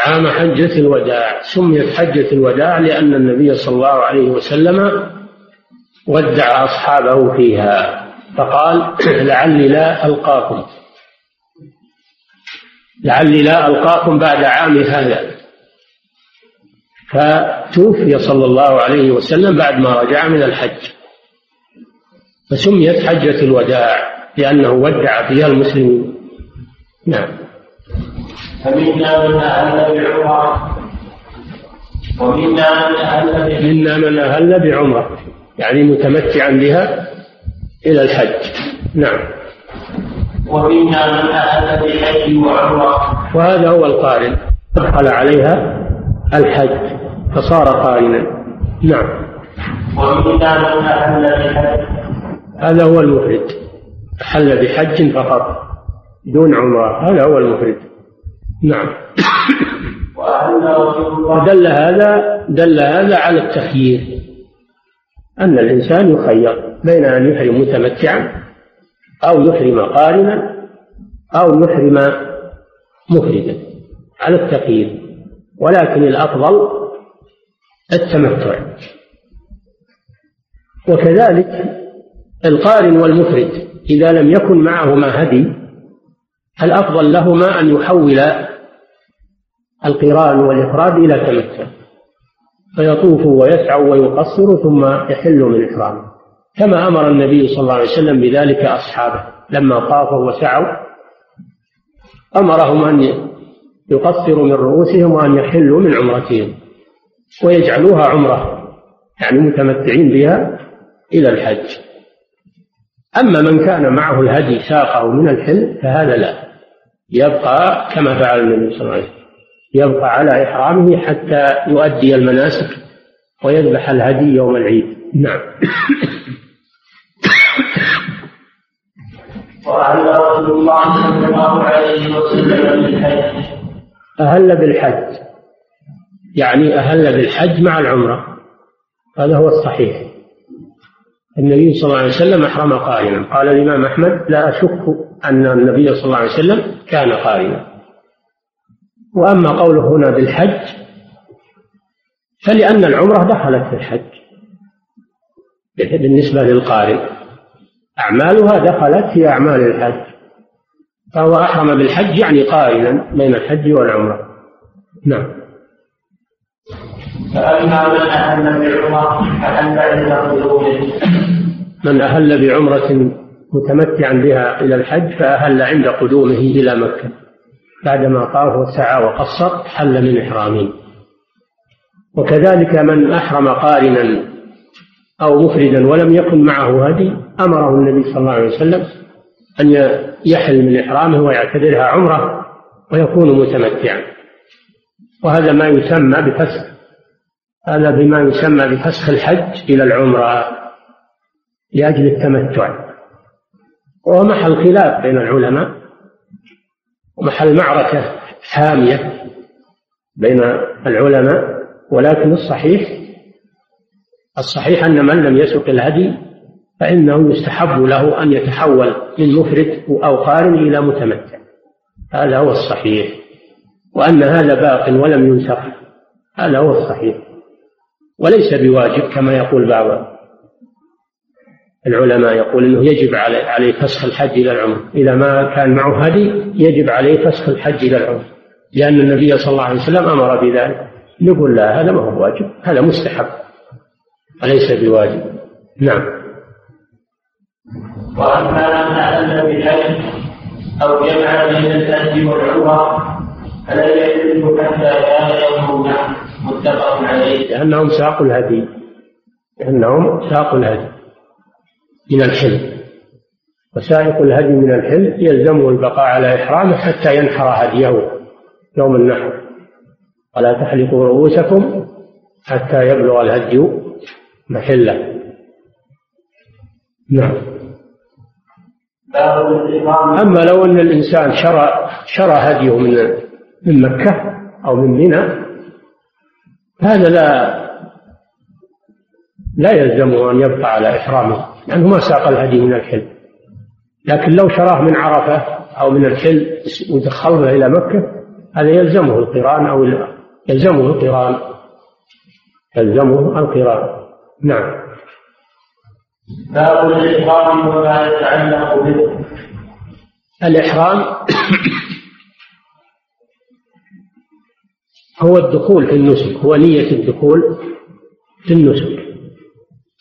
عام حجة الوداع. سميت حجة الوداع لأن النبي صلى الله عليه وسلم ودع أصحابه فيها. فقال لعلي لا ألقاكم. لعلي لا ألقاكم بعد عام هذا. فتوفي صلى الله عليه وسلم بعد ما رجع من الحج. فسميت حجة الوداع لأنه ودع فيها المسلمين نعم. فمنا من أهل بعمرة ومنا من أهل منا من أهل بعمرة يعني متمتعا بها إلى الحج. نعم. ومنا من أهل بحج وعمرة وهذا هو القارن. أدخل عليها الحج. فصار قارنا. نعم. ومنا من أهل بحج هذا هو المفرد. حل بحج فقط دون عمرة. هذا هو المفرد. نعم. ودل هذا دل هذا على التخيير. أن الإنسان يخير بين أن يحرم متمتعا أو يحرم قارنا أو يحرم مفردا. على التخيير. ولكن الأفضل التمتع. وكذلك القارن والمفرد إذا لم يكن معهما هدي الأفضل لهما أن يحول القران والإفراد إلى تمتع. فيطوفوا ويسعوا ويقصروا ثم يحلوا من إحرامه. كما أمر النبي صلى الله عليه وسلم بذلك أصحابه لما طافوا وسعوا. أمرهم أن يقصروا من رؤوسهم وأن يحلوا من عمرتهم ويجعلوها عمرة يعني متمتعين بها إلى الحج. أما من كان معه الهدي ساقه من الحل فهذا لا. يبقى كما فعل النبي صلى الله عليه وسلم. يبقى على إحرامه حتى يؤدي المناسك ويذبح الهدي يوم العيد. نعم. وأهل رسول الله صلى الله عليه وسلم بالحج. أهل بالحج. يعني أهل بالحج مع العمرة. هذا هو الصحيح. النبي صلى الله عليه وسلم أحرم قارنا قال الإمام أحمد لا أشك أن النبي صلى الله عليه وسلم كان قارنا وأما قوله هنا بالحج فلأن العمرة دخلت في الحج. بالنسبة للقارن أعمالها دخلت في أعمال الحج. فهو أحرم بالحج يعني قارنا بين الحج والعمرة. نعم. فأما من أهل بعمرة فأهل عند قدومه من أهل بعمرة متمتعا بها إلى الحج فأهل عند قدومه إلى مكة. بعدما طاف وسعى وقصر حل من إحرامه وكذلك من أحرم قارنا أو مفردا ولم يكن معه هدي أمره النبي صلى الله عليه وسلم أن يحل من إحرامه ويعتبرها عمرة ويكون متمتعا. وهذا ما يسمى بفسخ هذا بما يسمى بفسخ الحج إلى العمرة. لأجل التمتع. وهو محل خلاف بين العلماء ومحل معركة حامية بين العلماء ولكن الصحيح الصحيح أن من لم يسق الهدي فإنه يستحب له أن يتحول من مفرد أو قارن إلى متمتع. هذا هو الصحيح. وأن هذا باق ولم ينسخ هذا هو الصحيح. وليس بواجب كما يقول بعض العلماء يقول إنه يجب عليه فسخ الحج إلى العمر. إذا ما كان معه هدي يجب عليه فسخ الحج إلى العمر. لأن النبي صلى الله عليه وسلم أمر بذلك. نقول لا هذا ما هو واجب هذا مستحب. وليس بواجب؟ نعم. وأما من أهل بالحج أو جمع بين الحج والعمره فلا يحل حتى كان يوم متفق عليه. لأنهم ساقوا الهدي. لأنهم ساقوا الهدي. من الحلم. وسائق الهدي من الحل يلزمه البقاء على إحرامه حتى ينحر هديه يوم النحر. ولا تحلقوا رؤوسكم حتى يبلغ الهدي محله. نعم. أما لو أن الإنسان شرى شرى هديه من من مكة أو من منى هذا لا لا يلزمه أن يبقى على إحرامه. لأنه ما ساق الهدي من الحل لكن لو شراه من عرفة أو من الحل ودخله إلى مكة هذا يلزمه القران أو يلزمه القران. يلزمه القران. نعم. باب الإحرام وما يتعلق به. الإحرام هو الدخول في النسك هو نية الدخول في النسك.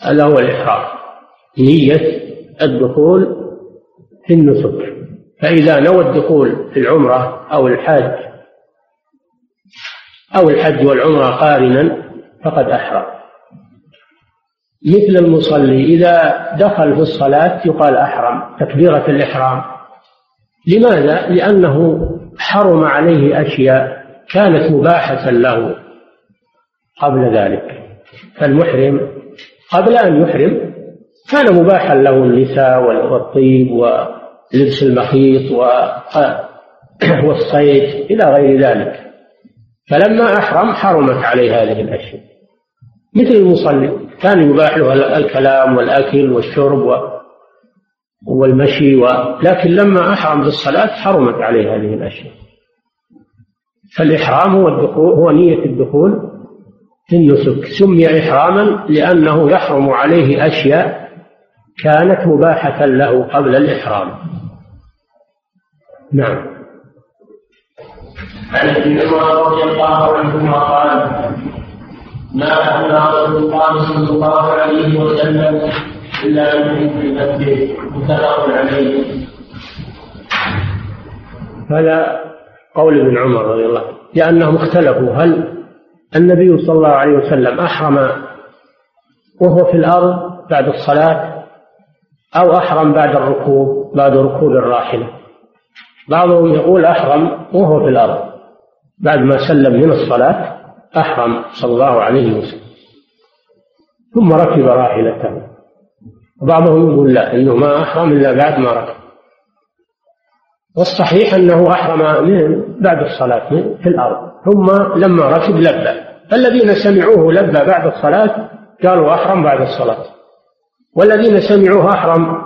هذا هو الإحرام. نية الدخول في النسك. فإذا نوى الدخول في العمرة أو الحج أو الحج والعمرة قارنا فقد أحرم. مثل المصلي إذا دخل في الصلاة يقال أحرم تكبيرة الإحرام. لماذا؟ لأنه حرم عليه أشياء كانت مباحة له قبل ذلك. فالمحرم قبل أن يحرم كان مباحا له النساء والطيب ولبس المخيط والصيد إلى غير ذلك. فلما أحرم حرمت عليه هذه الأشياء. مثل المصلي كان يباح له الكلام والأكل والشرب والمشي و... لكن لما أحرم بالصلاة حرمت عليه هذه الأشياء. فالإحرام هو الدخول هو نية الدخول في النسك. سمي إحراما لأنه يحرم عليه أشياء كانت مباحة له قبل الإحرام. نعم. عن ابن عمر رضي الله عنهما قال ما أهل رسول الله صلى الله عليه وسلم إلا من في المسجد متفق عليه. هذا قول ابن عمر رضي الله عنه لأنهم اختلفوا هل النبي صلى الله عليه وسلم أحرم وهو في الأرض بعد الصلاة أو أحرم بعد الركوب بعد ركوب الراحلة بعضهم يقول أحرم وهو في الأرض. بعد ما سلم من الصلاة أحرم صلى الله عليه وسلم. ثم ركب راحلته. وبعضهم يقول لا إنه ما أحرم إلا بعد ما ركب. والصحيح أنه أحرم من بعد الصلاة في الأرض. ثم لما ركب لبى. الذين سمعوه لبى بعد الصلاة قالوا أحرم بعد الصلاة. والذين سمعوه أحرم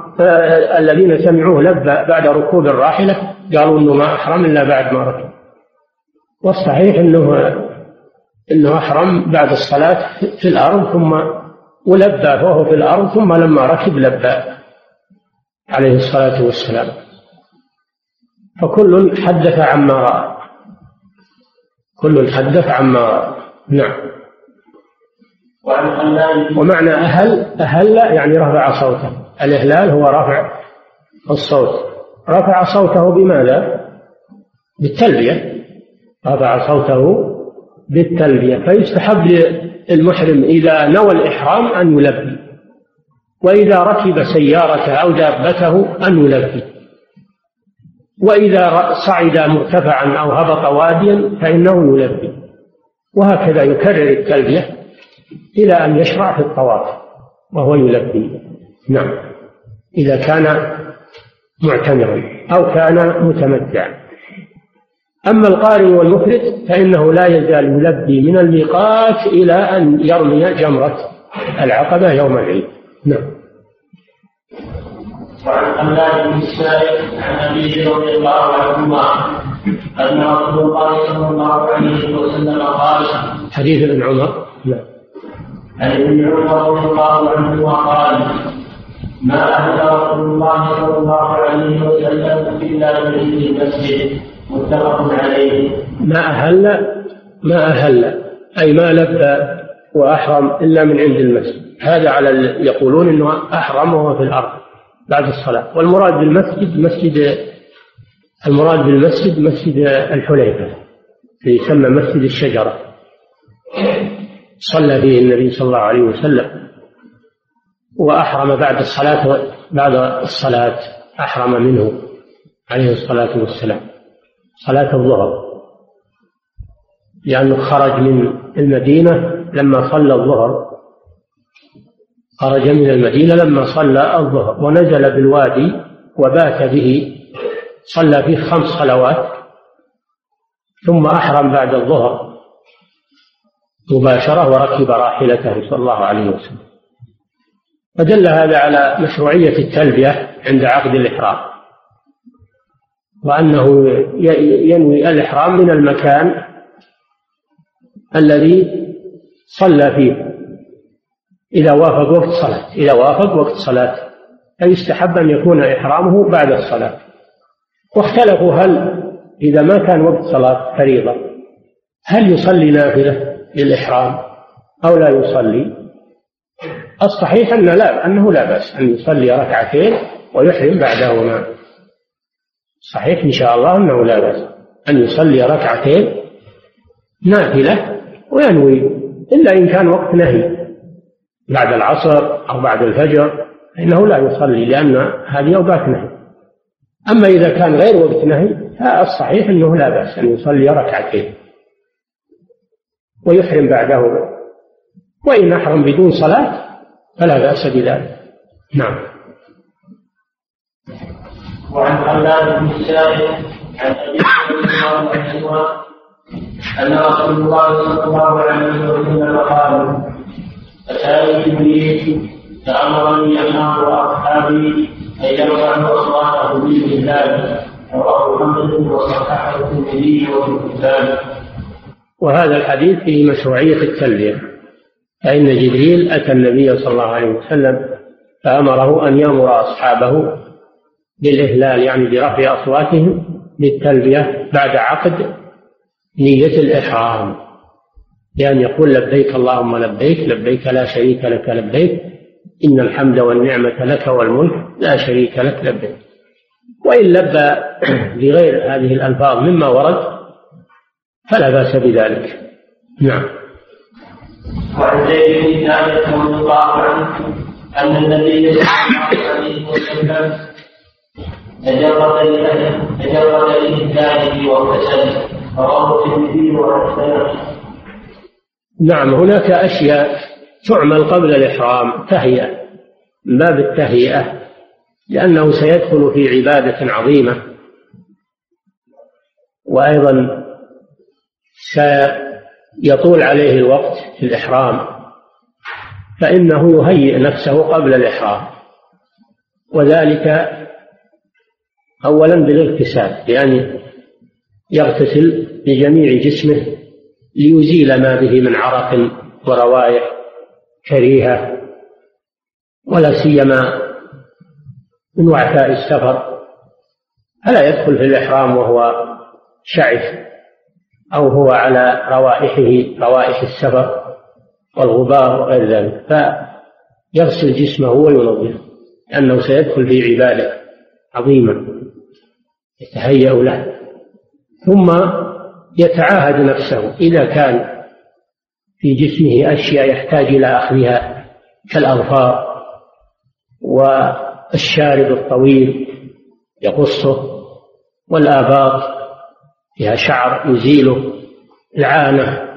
الذين سمعوه لبى بعد ركوب الراحلة قالوا إنه ما أحرم إلا بعد ما ركب. والصحيح إنه إنه أحرم بعد الصلاة في الأرض ثم ولبى وهو في الأرض ثم لما ركب لبى عليه الصلاة والسلام. فكل حدث عما رأى. كل حدث عما رأى. نعم. ومعنى أهل أهل يعني رفع صوته. الإهلال هو رفع الصوت. رفع صوته بماذا؟ بالتلبية. رفع صوته بالتلبية. فيستحب للمحرم إذا نوى الإحرام أن يلبي. وإذا ركب سيارته أو دابته أن يلبي. وإذا صعد مرتفعا أو هبط واديا فإنه يلبي. وهكذا يكرر التلبية. إلى أن يشرع في الطواف وهو يلبي. نعم. إذا كان معتمرا أو كان متمتعا. أما القارئ والمفرد فإنه لا يزال يلبي من الميقات إلى أن يرمي جمرة العقبة يوم العيد. نعم. وعن حماد بن السائب عن أبيه رضي الله عنهما أن رسول الله صلى الله عليه وسلم قال حديث ابن عمر. نعم. عن ابن عمر رضي الله عنهما قال ما اهدى رسول الله صلى الله عليه وسلم الا من المسجد متفق عليه ما أهل ما أهل أي ما لبى وأحرم إلا من عند المسجد. هذا على يقولون أنه أحرم وهو في الأرض بعد الصلاة. والمراد بالمسجد مسجد المراد بالمسجد مسجد الحليفة يسمى مسجد الشجرة. صلى فيه النبي صلى الله عليه وسلم وأحرم بعد الصلاة بعد الصلاة أحرم منه عليه الصلاة والسلام صلاة الظهر لأنه خرج من المدينة لما صلى الظهر خرج من المدينة لما صلى الظهر ونزل بالوادي وبات به صلى فيه خمس صلوات ثم أحرم بعد الظهر مباشرة وركب راحلته صلى الله عليه وسلم. فدل هذا على مشروعية التلبية عند عقد الإحرام. وأنه ينوي الإحرام من المكان الذي صلى فيه. إذا وافق وقت صلاة. إذا وافق وقت صلاة. فيستحب أن يكون إحرامه بعد الصلاة. واختلفوا هل إذا ما كان وقت صلاة فريضة هل يصلي نافلة؟ للإحرام أو لا يصلي. الصحيح أن لا أنه لا بأس أن يصلي ركعتين ويحرم بعدهما. صحيح إن شاء الله أنه لا بأس أن يصلي ركعتين نافلة وينوي إلا إن كان وقت نهي بعد العصر أو بعد الفجر فإنه لا يصلي لأن هذه أوقات نهي. أما إذا كان غير وقت نهي فالصحيح أنه لا بأس أن يصلي ركعتين. ويحرم بعده. وإن أحرم بدون صلاة فلا بأس بذلك. نعم. وعن خلاد بن السائب عن أبي الله عنهما أن رسول الله صلى الله عليه وسلم قال أتاني جبريل فأمرني ان أمر أصحابي أن يرفعوا اصواتهم بالمثال رواه محمد وصححه الترمذي وفي الكتاب وهذا الحديث فيه مشروعية التلبية فإن جبريل أتى النبي صلى الله عليه وسلم فأمره أن يأمر أصحابه بالإهلال يعني برفع أصواتهم بالتلبية بعد عقد نية الإحرام بأن يقول لبيك اللهم لبيك لبيك لا شريك لك لبيك إن الحمد والنعمة لك والملك لا شريك لك لبيك. وإن لبى بغير هذه الألفاظ مما ورد فلا بأس بذلك. نعم. وعن زيد بن ثابت رضي الله عنه أن النبي صلى الله عليه وسلم تجرد تجرد لإنسانه واغتسل رواه الترمذي وحسنه نعم هناك أشياء تعمل قبل الإحرام تهيئة. من باب التهيئة لأنه سيدخل في عبادة عظيمة. وأيضا سيطول عليه الوقت في الإحرام فإنه يهيئ نفسه قبل الإحرام وذلك أولا بالاغتسال بأن يغتسل بجميع جسمه ليزيل ما به من عرق وروائح كريهة ولا سيما من وعثاء السفر فلا يدخل في الإحرام وهو شعث. أو هو على روائحه روائح السفر والغبار وغير ذلك. فيغسل جسمه وينظفه لأنه سيدخل في عبادة عظيمة يتهيأ له. ثم يتعاهد نفسه إذا كان في جسمه أشياء يحتاج إلى أخذها كالأظفار والشارب الطويل يقصه والآباط. فيها شعر يزيله العانة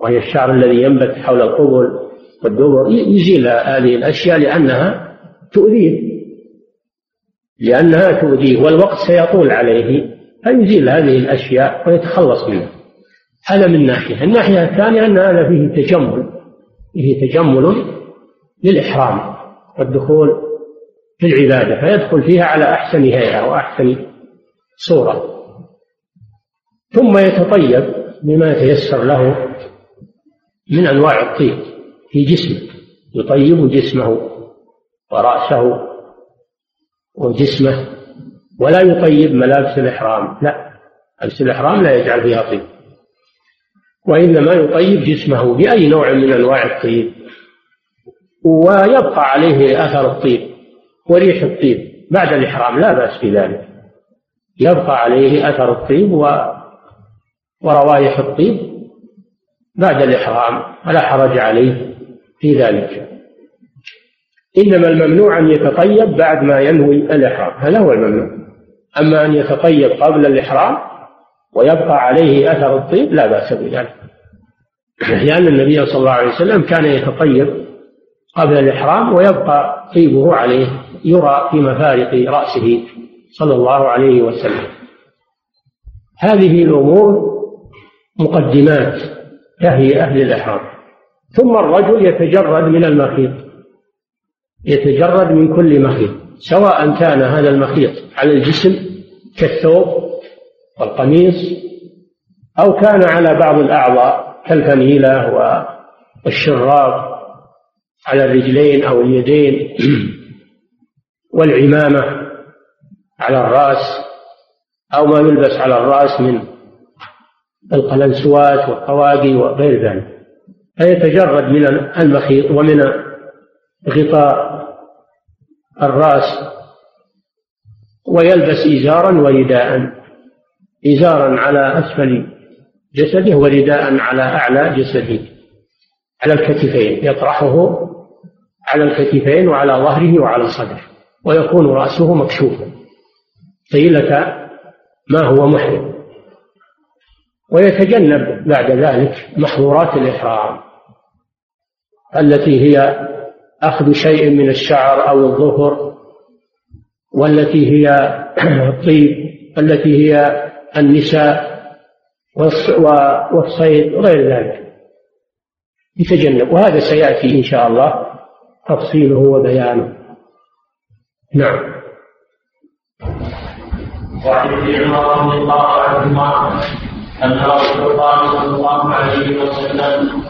وهي الشعر الذي ينبت حول القبل والدبر يزيل هذه الأشياء لأنها تؤذيه. لأنها تؤذيه والوقت سيطول عليه فيزيل هذه الأشياء ويتخلص منها. هذا من ناحية. الناحية الثانية أن هذا فيه تجمل فيه تجمل للإحرام والدخول في العبادة فيدخل فيها على أحسن هيئة وأحسن صورة. ثم يتطيب بما تيسر له من أنواع الطيب في جسمه يطيب جسمه ورأسه وجسمه ولا يطيب ملابس الإحرام لا ملابس الإحرام لا يجعل فيها طيب وإنما يطيب جسمه بأي نوع من أنواع الطيب ويبقى عليه أثر الطيب وريح الطيب بعد الإحرام لا بأس في ذلك يبقى عليه أثر الطيب و وروائح الطيب بعد الإحرام ولا حرج عليه في ذلك. إنما الممنوع أن يتطيب بعد ما ينوي الإحرام هذا هو الممنوع. أما أن يتطيب قبل الإحرام ويبقى عليه أثر الطيب لا بأس بذلك. لأن النبي صلى الله عليه وسلم كان يتطيب قبل الإحرام ويبقى طيبه عليه يرى في مفارق رأسه صلى الله عليه وسلم. هذه الأمور مقدمات تهيئة للإحرام ثم الرجل يتجرد من المخيط. يتجرد من كل مخيط سواء كان هذا المخيط على الجسم كالثوب والقميص أو كان على بعض الأعضاء كالفنيلة والشراب على الرجلين أو اليدين والعمامة على الرأس أو ما يلبس على الرأس من القلنسوات والطواقي وغير ذلك. فيتجرد من المخيط ومن غطاء الرأس ويلبس إزارا ورداء. إزارا على أسفل جسده ورداء على أعلى جسده. على الكتفين يطرحه على الكتفين وعلى ظهره وعلى صدره ويكون رأسه مكشوفا. طيلة ما هو محرم؟ ويتجنب بعد ذلك محظورات الإحرام التي هي أخذ شيء من الشعر أو الظفر والتي هي الطيب التي هي النساء والصيد وغير ذلك. يتجنب. وهذا سيأتي إن شاء الله تفصيله وبيانه. نعم. وعن ابن عمر رضي الله عنهما أن رسول الله صلى الله عليه وسلم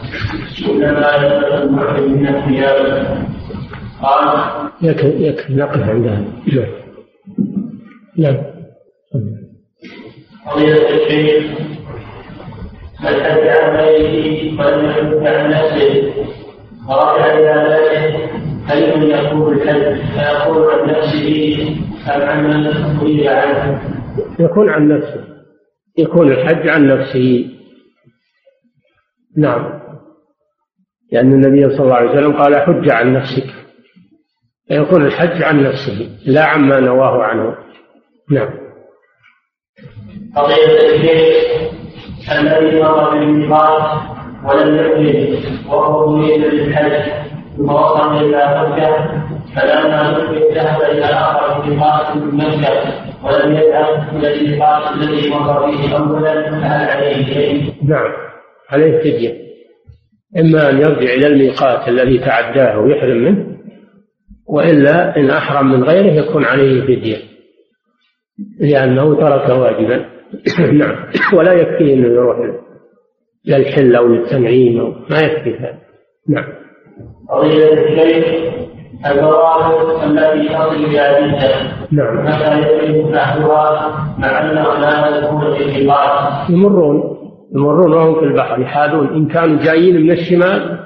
سئل ما المحرم من الثياب. قال يكفي يكفي نقف عندها. نعم نعم قضية الشيخ من حج عن بيته فلم يحج عن نفسه؟ ورجع إلى بيته هل يكون الحج؟ فيقول عن نفسه أم عن من أريد عنه؟ يكون عن نفسه. يكون الحج عن نفسه. نعم. لأن النبي صلى الله عليه وسلم قال حج عن نفسك. فيكون الحج عن نفسه لا عما نواه عنه. نعم. قضية الشيخ الذي مر بالميقات ولم يحرم وهو مريد للحج ثم وصل إلى مكة فلما نحرم ذهب إلى آخر ميقات من مكة ولم إلى الميقات الذي مر به أولا فهل عليه شيء؟ نعم عليه فدية. إما أن يرجع إلى الميقات الذي تعداه ويحرم منه وإلا إن أحرم من غيره يكون عليه فدية. لأنه ترك واجبا. نعم ولا يكفيه أنه يروح إلى الحل أو للتنعيم أو ما يكفي هذا نعم. قضية الشيخ البوابة التي تصل جدة نعم متى يتم فتحها مع أنه لا يمرون يمرون وهم في البحر يحاذون. إن كانوا جايين من الشمال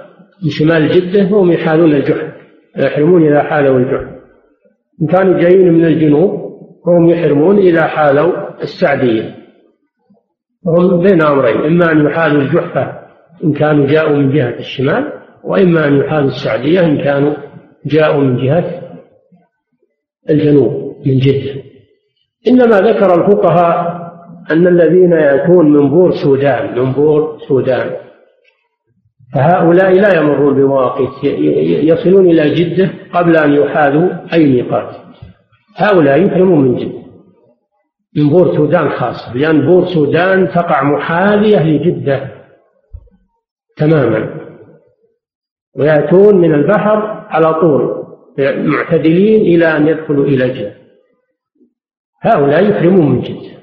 من شمال جدة هم يحاذون الجحر يحرمون إذا حالوا الجحر إن كانوا جايين من الجنوب هم يحرمون إذا حالوا السعدية. هم بين أمرين إما أن يحالوا الجحفة إن كانوا جاءوا من جهة الشمال وإما أن يحالوا السعدية إن كانوا جاءوا من جهة الجنوب من جدة. إنما ذكر الفقهاء أن الذين يأتون من بور سودان من بور سودان. فهؤلاء لا يمرون بمواقيت يصلون إلى جدة قبل أن يحاذوا أي ميقات. هؤلاء يحرمون من جدة. من بور سودان خاصة لأن بور سودان تقع محاذية لجدة تماما. ويأتون من البحر على طول معتدلين إلى أن يدخلوا إلى جدة هؤلاء يحرمون من جدة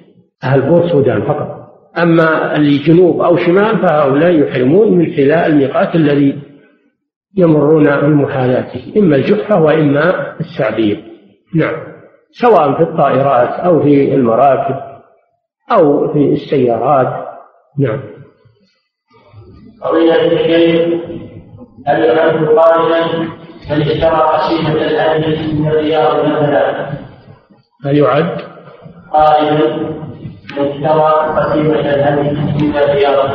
أهل بور سودان فقط. أما اللي جنوب أو شمال فهؤلاء يحرمون من حلاء الميقات الذي يمرون بمحاذاته إما الجحفة وإما السعدية نعم. سواء في الطائرات أو في المراكب أو في السيارات. نعم. قضية الشيخ هل يعد قائلا من اشترى قسيمة الهدي من الرياض مثلا؟ هل يعد؟ قائلا من اشترى قسيمة الهدي من الرياض.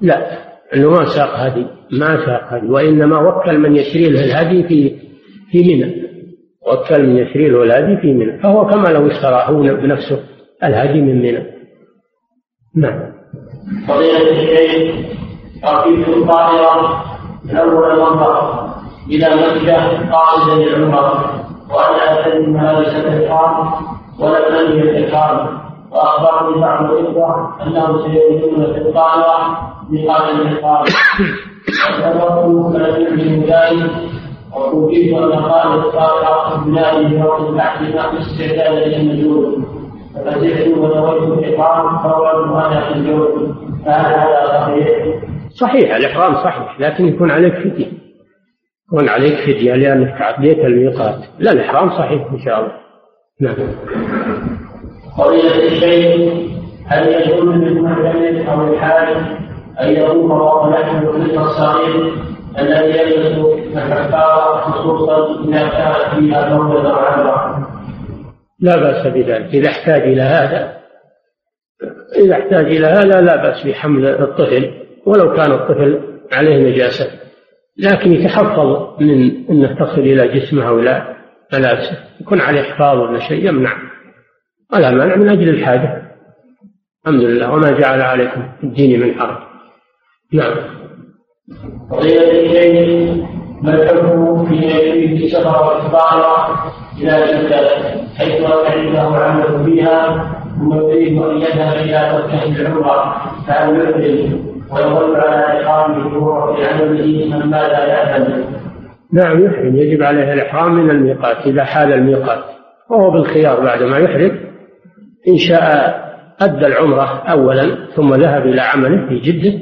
لا انه ما ساق هدي ما ساق هدي وإنما وكل من يشتري له الهدي في في منى. وكل من يشري له الهدي في منى. فهو كما لو اشترى هو بنفسه الهدي من منى. نعم. فضيلة الشيخ ركبت الطائرة أول المنطقة إلى مكة قاصدا للعمرة وأنا أتني ملابس الإحرام ولم أنهي الإحرام. وأخبرني بعض الإخوة أنهم سيكونون في الطائرة ميقات الإحرام. وأخبرت فلم يعلم ذلك وأوجدت أن قال الطائرة في بلاد وقت البحث استعدادا للنزول ففزعت ونويت الإحرام فوجدت أنا في الجو فهل هذا صحيح؟ صحيح الإحرام صحيح لكن يكون عليك فدية. يكون عليك فدية لأنك تعديت الميقات. لا الإحرام صحيح إن شاء الله. نعم. قضية الشيء هل يجوز للمعتمد أو الحاج أن يطوف وهو نحن الطفل الصغير الذي يلبس الكفارة خصوصا إذا كانت فيها موعظة عامة؟ لا بأس بذلك. إذا احتاج إلى هذا إذا احتاج إلى هذا لا بأس بحمل الطفل. ولو كان الطفل عليه نجاسة لكن يتحفظ من أنه تصل إلى جسمه أو إلى ملابسه. يكون عليه حفاظ ولا شيء يمنع. ولا مانع من أجل الحاجة. الحمد لله. وما جعل عليكم في الدين من حرج. نعم. قضية الشيء ما في في سفر الطائرة إلى جدة حيث عنده عمل فيها ثم يريد أن يذهب إلى مكة العمرة؟ فهل ويظل على إقامه وهو في عمله من ماذا يعمل؟ نعم يحرم. يجب عليه الإحرام من الميقات إذا حال الميقات. وهو بالخيار بعد ما يحرم. إن شاء أدى العمرة أولا ثم ذهب إلى عمله في جدة.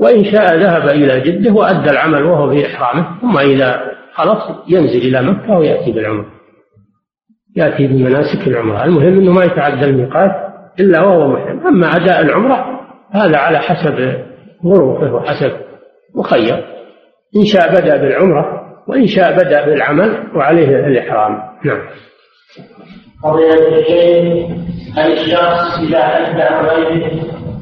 وإن شاء ذهب إلى جدة وأدى العمل وهو في إحرامه. ثم إذا خلص ينزل إلى مكة ويأتي بالعمرة. يأتي بمناسك العمرة. المهم أنه ما يتعدى الميقات إلا وهو محرم. أما أداء العمرة هذا على حسب ظروفه وحسب مخير. إن شاء بدأ بالعمرة وإن شاء بدأ بالعمل وعليه الإحرام. نعم. قضية الشيء هل الشخص إذا أدى غيره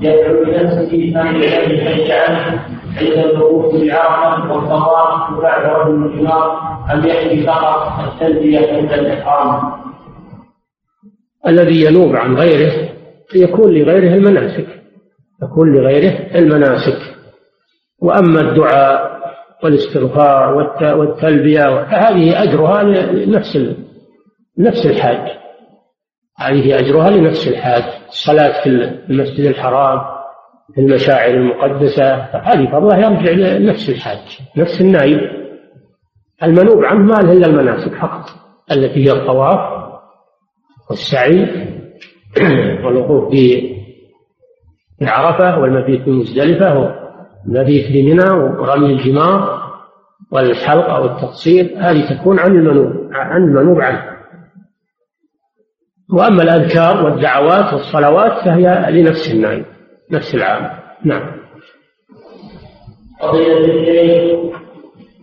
يدعو لنفسه أن يحج عنه عند الوقوف بعرفة والطواف وبعد رد الجمار أم يحكي فقط التلبية عند الإحرام؟ الذي ينوب عن غيره يكون لغيره المناسك. يكون لغيره المناسك. وأما الدعاء والاستغفار والتلبية فهذه أجرها لنفس نفس الحاج. هذه أجرها لنفس الحاج. الصلاة في المسجد الحرام في المشاعر المقدسة هذه فضلها يرجع لنفس الحاج نفس النائب. المنوب عنه ما إلا المناسك فقط التي هي الطواف والسعي والوقوف في عرفة والمبيت في مزدلفة والمبيت في منى ورمي الجمار والحلق أو التقصير هذه تكون عن المنوب عن المنوب عنه وأما الأذكار والدعوات والصلوات فهي لنفس النائم نفس العام. نعم. قضية الشيخ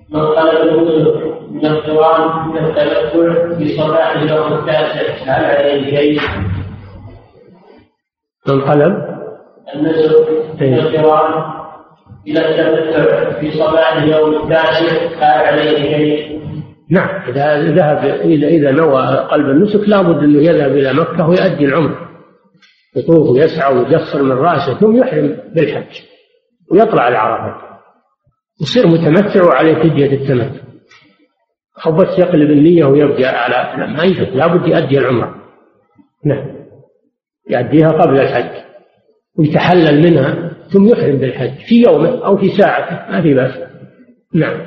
من النزل من القرآن من التمتع في صباح اليوم التاسع هل عليه شيء؟ من طلب النزل من إيه. القرآن إلى التمتع في صباح اليوم التاسع هل عليه شيء؟ نعم إذا ذهب إذا إذا نوى قلب النسك لابد أنه يذهب إلى مكة ويؤدي العمر. يطوف ويسعى ويقصر من رأسه ثم يحرم بالحج ويطلع العرفة يصير متمتع وعليه فدية التمتع. أو بس يقلب النية ويبقى على لا ما يجوز لابد يؤدي العمرة. نعم. يؤديها قبل الحج. ويتحلل منها ثم يحرم بالحج في يومه أو في ساعته ما في بأس. نعم.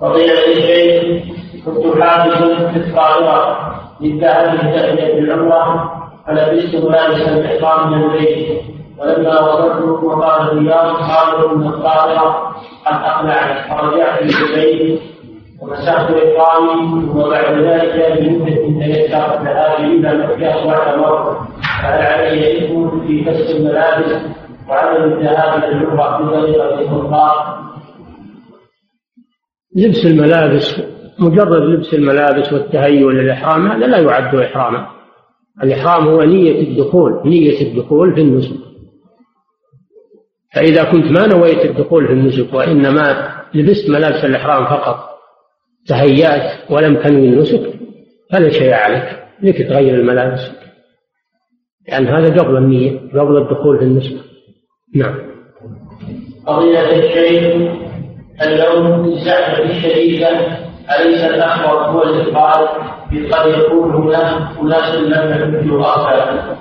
فضيلة الشيخ كنت حافظا في الطائرة للذهاب لتأتي بالعمرة فلبست ملابس الإحرام من البيت ولما وصلت مقام الرياض قالوا إن الطائرة قد أقلعت فرجعت إلى البيت ومسحت إحرامي ثم بعد ذلك بمدة تيسر الذهاب إلى مكة واعتمرت فهل علي إثم في كسر الملابس وعدم الذهاب إلى العمرة بطريقة السلطان لبس الملابس مجرد لبس الملابس والتهيؤ للإحرام هذا لا يعد إحراما. الإحرام هو نية الدخول نية الدخول في النسك. فإذا كنت ما نويت الدخول في النسك وإنما لبست ملابس الإحرام فقط تهيأت ولم تنوي النسك فلا شيء عليك لك تغير الملابس. لأن يعني هذا قبل النية قبل الدخول في النسك. نعم. قضية الشيء اللون الزحمة الشديدة أليس الأحمر هو الإقبال؟ قد يكون هناك أناس لم يحجوا أصلا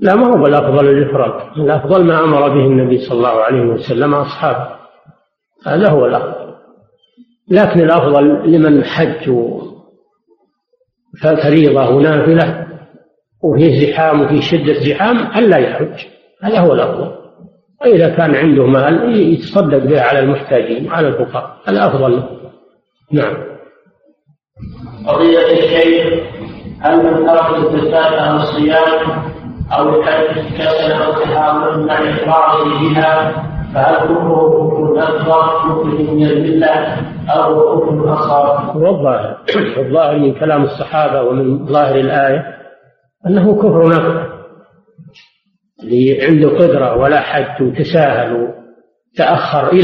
لا ما هو الأفضل الإفراد. الأفضل ما أمر به النبي صلى الله عليه وسلم أصحابه. هذا هو الأفضل. لكن الأفضل لمن حج فريضة ونافلة وفيه زحام وفيه شدة زحام ألا يحج. هذا هو الأفضل. وإذا كان عنده مال يتصدق به على المحتاجين وعلى الفقراء. هذا أفضل نعم. قضية الشيخ هل من ترك الزكاة عن الصيام أو الحج كسل أو تحاول عن إقراره بها فهل كفره كفر أكبر يخرج من الملة أو كفر أصغر؟ هو الظاهر الظاهر من كلام الصحابة ومن ظاهر الآية أنه كفر أكبر اللي عنده قدرة ولا حج وتساهل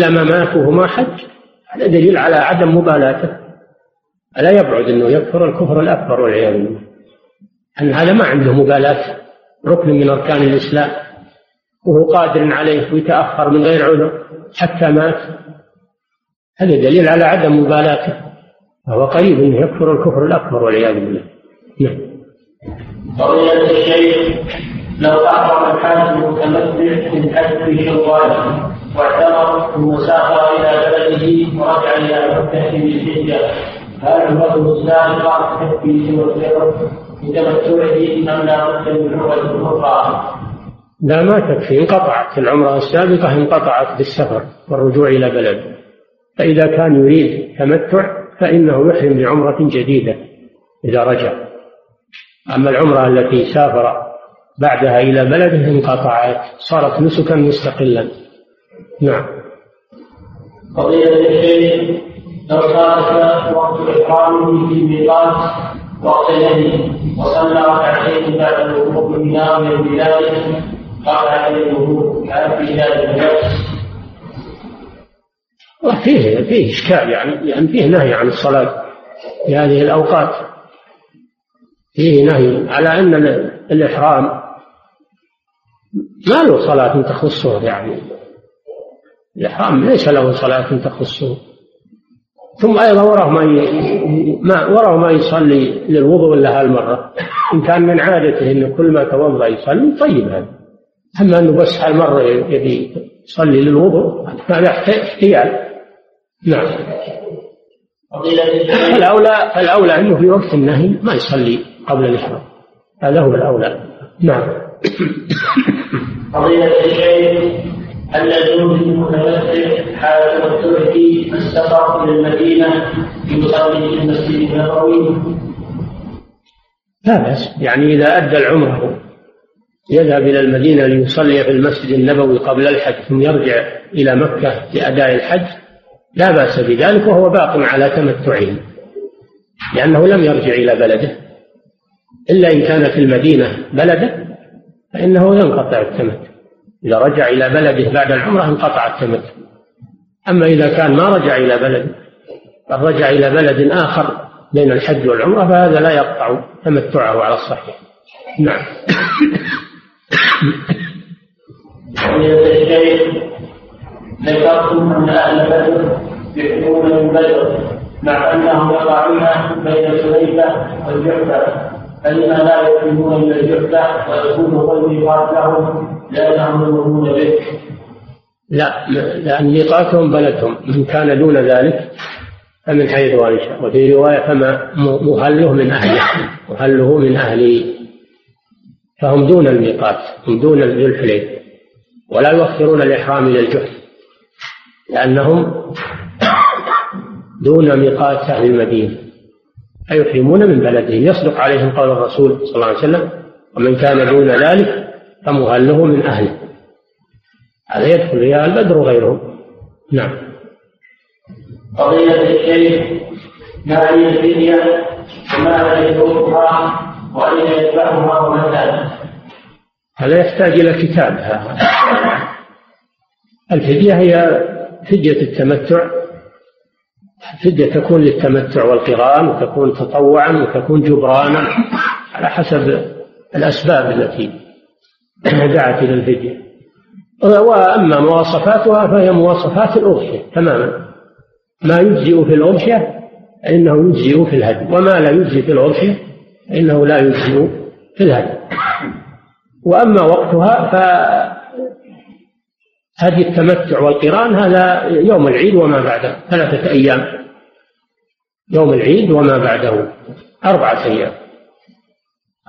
ما مات وهو ما حج هذا دليل على عدم مبالاته. ألا يبعد أنه يكفر الكفر الأكبر والعياذ بالله. أن هذا ما عنده مبالاة ركن من أركان الإسلام. وهو قادر عليه ويتأخر من غير عذر حتى مات. هذا دليل على عدم مبالاته. فهو قريب أنه يكفر الكفر الأكبر والعياذ بالله. نعم. قضية الشيخ لو أحرم الحاج المتمتع بالحج في شوال واعتمر ثم سافر إلى بلده ورجع إلى مكة بالحجة هل الرجل السابقة تكفي سوى الفطر بتمتعه أم لا بد من عمرة أخرى؟ لا ما تكفي انقطعت. العمرة السابقة انقطعت بالسفر والرجوع إلى بلده فإذا كان يريد تمتع فإنه يحرم بعمرة جديدة إذا رجع. أما العمرة التي سافر بعدها إلى بلده انقطعت صارت نسكا مستقلا. نعم. قضية الشيخ لو صارت وقت إحرامه في الميقات وقت اليد وصلى ركعتين بعد الوقوف ناويا بذلك فيه فيه إشكال يعني يعني فيه نهي عن الصلاة في هذه الأوقات. فيه نهي على أن الإحرام ما له صلاة تخصه يعني. الإحرام ليس له صلاة تخصه. ثم أيضا وراه ما. ما وراه ما يصلي للوضوء إلا هالمرة. إن كان من عادته إنه كل ما توضأ يصلي طيب هذا. أما أنه بس هالمرة يبي يصلي للوضوء هذا احتيال نعم. فالأولى فالأولى أنه في وقت النهي ما يصلي قبل الإحرام. هذا هو الأولى. نعم. قضية الشيخ هل يجوز للمتمتع حال تمتعه السفر إلى المدينة يصلي في المسجد النبوي؟ لا بأس. يعني إذا أدى العمرة يذهب إلى المدينة ليصلي في المسجد النبوي قبل الحج ثم يرجع إلى مكة لأداء الحج. لا بأس بذلك وهو باق على تمتعه لأنه لم يرجع إلى بلده. إلا إن كان في المدينة بلده فإنه ينقطع التمتع. إذا رجع إلى بلده بعد العمرة انقطع التمتع. أما إذا كان ما رجع إلى بلده بل رجع إلى بلد آخر بين الحج والعمرة فهذا لا يقطع تمتعه على الصحيح. نعم. الشيخ ذكرتم أن أهل بدر يحكمون من بدر مع أنهم يقعون بين سليفة والجحفة فلما لا يحكمون من الجحفة ويكون هو الميقات لأنهم يمرون به لا لأن ميقاتهم بلدهم من كان دون ذلك فمن حيث أنشأ وفي رواية فما مهله من أهله مهله من أهل فهم دون الميقات هم دون ذو الحليف ولا يؤخرون الإحرام إلى الجحف لأنهم دون ميقات أهل المدينة فيحرمون من بلدهم. يصدق عليهم قول الرسول صلى الله عليه وسلم ومن كان دون ذلك فمهله من أهله. هذا يدخل فيها البدر وغيرهم. نعم. قضية الشيء ما هي الفدية وما هي يتبعها ومتى هذا يحتاج إلى كتاب الفدية هي فدية التمتع. فدية تكون للتمتع والقران وتكون تطوعا وتكون جبرانا على حسب الأسباب التي دعت إلى الفدية. وأما مواصفاتها فهي مواصفات الأضحية تماما. ما يجزئ في الأضحية فإنه يجزئ في الهدي وما لا يجزي في الأضحية فإنه لا يجزئ في الهدي وأما وقتها هدي التمتع والقران هذا يوم العيد وما بعده ثلاثة أيام. يوم العيد وما بعده أربعة أيام.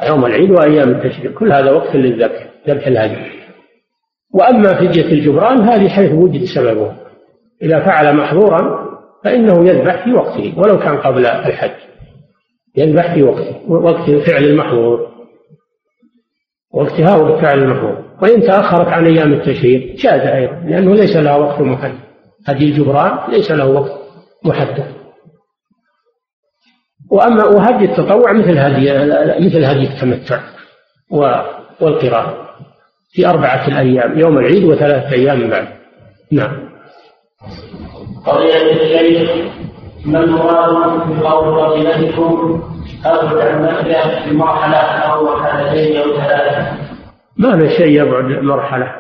يوم العيد وأيام التشريق كل هذا وقت للذبح ذبح الهدي. وأما فدية الجبران هذه حيث وجد سببه. إذا فعل محظورا فإنه يذبح في وقته ولو كان قبل الحج. يذبح في وقته وقت فعل المحظور. وقتها وقت فعل المحظور. وإن تأخرت عن أيام التشريق جاز أيضا لأنه ليس لها وقت محدد. هدي الجبران ليس له وقت محدد. وأما وهدي التطوع مثل هدي مثل هدي التمتع والقراءة في أربعة الأيام يوم العيد وثلاثة أيام بعد. نعم. قضية ما المراد بقول فضيلتكم أبعد عن مكة في مرحلة أو مرحلتين أو ثلاثة. ما في شيء يبعد مرحلة.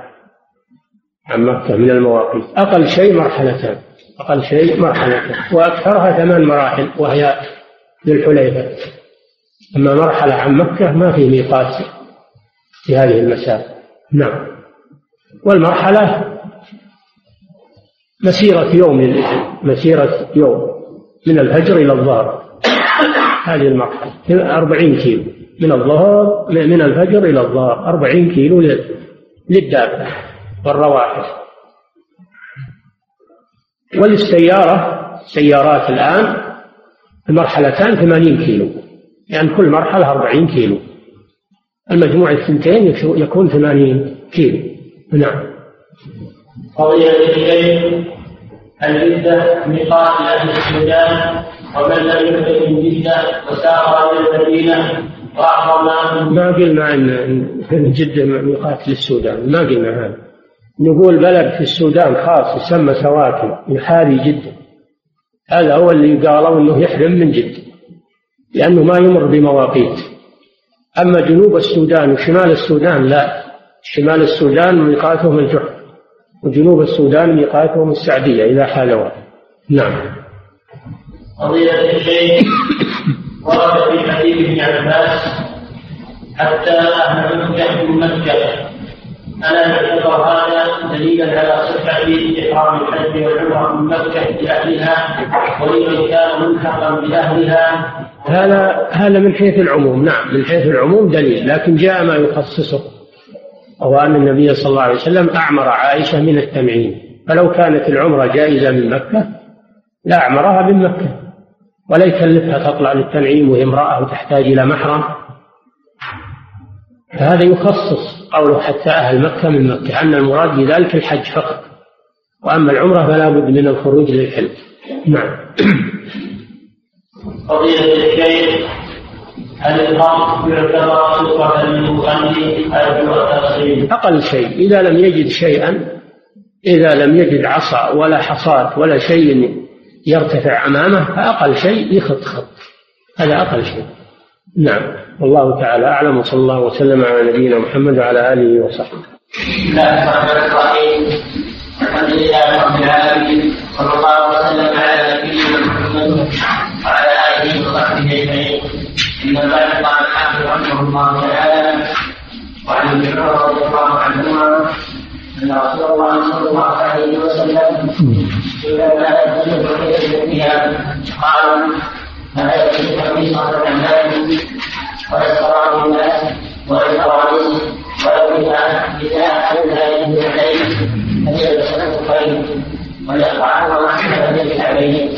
عن مكة من المواقيت أقل شيء مرحلتان. أقل شيء مرحلتان. وأكثرها ثمان مراحل وهي ذو الحليفة أما مرحلة عن مكة ما في ميقات في هذه المسافة نعم. والمرحلة مسيرة يوم للإثم مسيرة يوم. من الفجر إلى الظهر. هذه المرحلة أربعين كيلو. من الظهر من الفجر إلى الظهر. أربعين كيلو للدابة والرواحل وللسيارة سيارات الآن المرحلتان ثمانين كيلو. يعني كل مرحلة أربعين كيلو. المجموع الثنتين يكون ثمانين كيلو. نعم. قضية الشيخ الجدة ميقات أهل السودان ومن لم يدرك من جدة وسافر إلى المدينة ما قلنا أن جدة ميقات للسودان ما قلنا هذا. نقول بلد في السودان خاص يسمى سواكن يحاذي جدة هذا هو اللي قالوا إنه يحرم من جدة لأنه ما يمر بمواقيت. أما جنوب السودان وشمال السودان لا. شمال السودان ميقاتهم الجحر. وجنوب السودان ميقاتهم السعدية إذا حالوا نعم. قضية الشيخ ورد في حديث ابن عباس حتى أهل مكة من مكة ألا يعتبر هذا دليلا على صحة إحرام الحج والعمرة من مكة لأهلها ولمن كان ملحقا بأهلها هذا هذا من حيث العموم نعم من حيث العموم دليل لكن جاء ما يخصصه. وهو أن النبي صلى الله عليه وسلم أعمر عائشة من التنعيم فلو كانت العمرة جائزة من مكة لأعمرها من مكة. ولا يكلفها تطلع للتنعيم وهي امرأة وتحتاج إلى محرم. فهذا يخصص قوله حتى أهل مكة من مكة. أن المراد بذلك الحج فقط. وأما العمرة فلا بد من الخروج للحلم نعم. قضية الشيخ يعتبر للمغني أقل شيء إذا لم يجد شيئا إذا لم يجد عصا ولا حصاة ولا شيء يرتفع أمامه فأقل شيء يخط خط. هذا أقل شيء. نعم. والله تعالى أعلم وصلى الله وسلم على نبينا محمد وعلى آله وصحبه. بسم الله الرحمن الرحيم. الحمد لله رب العالمين صلى الله وسلم على نبينا محمد. إن بعد قال الحافظ رحمه الله تعالى. وعن ابن عمر رضي الله عنهما أن رسول الله صلى الله عليه وسلم إذا كانت تجد فيها قال فلا يجد قميصا الناس ويسرى الناس ويسرى ويبنى بناء لا يجد عليه فليلبس الخفين ويقطع الله بالكعبين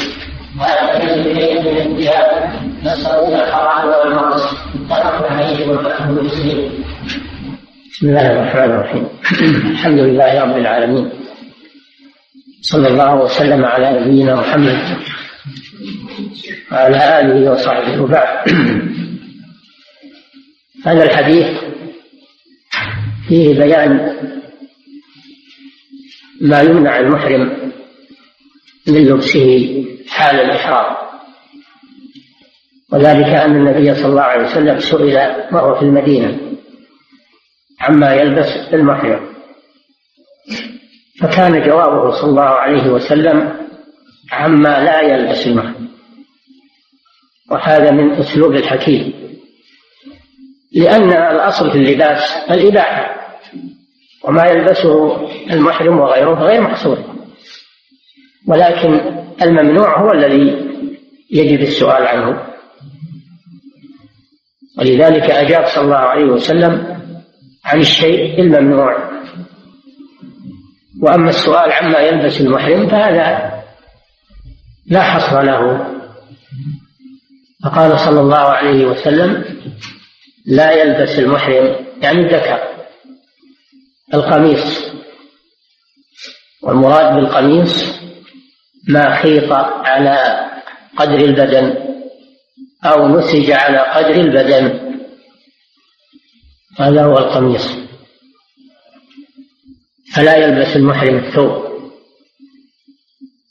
ولا تجد اليه من الثياب الحرام بسم الله الرحمن الرحيم. الحمد لله رب العالمين. صلى الله وسلم على نبينا محمد وعلى آله وصحبه وبعد. هذا الحديث فيه بيان ما يمنع المحرم من لبسه حال الإحرام. وذلك أن النبي صلى الله عليه وسلم سئل وهو في المدينة عما يلبس المحرم فكان جوابه صلى الله عليه وسلم عما لا يلبس المحرم وهذا من أسلوب الحكيم. لأن الأصل في اللباس الإباحة وما يلبسه المحرم وغيره غير محصور. ولكن الممنوع هو الذي يجب السؤال عنه. ولذلك أجاب صلى الله عليه وسلم عن الشيء الممنوع. وأما السؤال عما يلبس المحرم فهذا لا حصر له. فقال صلى الله عليه وسلم لا يلبس المحرم يعني الذكر القميص. والمراد بالقميص ما خيط على قدر البدن. أو نسج على قدر البدن. هذا هو القميص. فلا يلبس المحرم الثوب.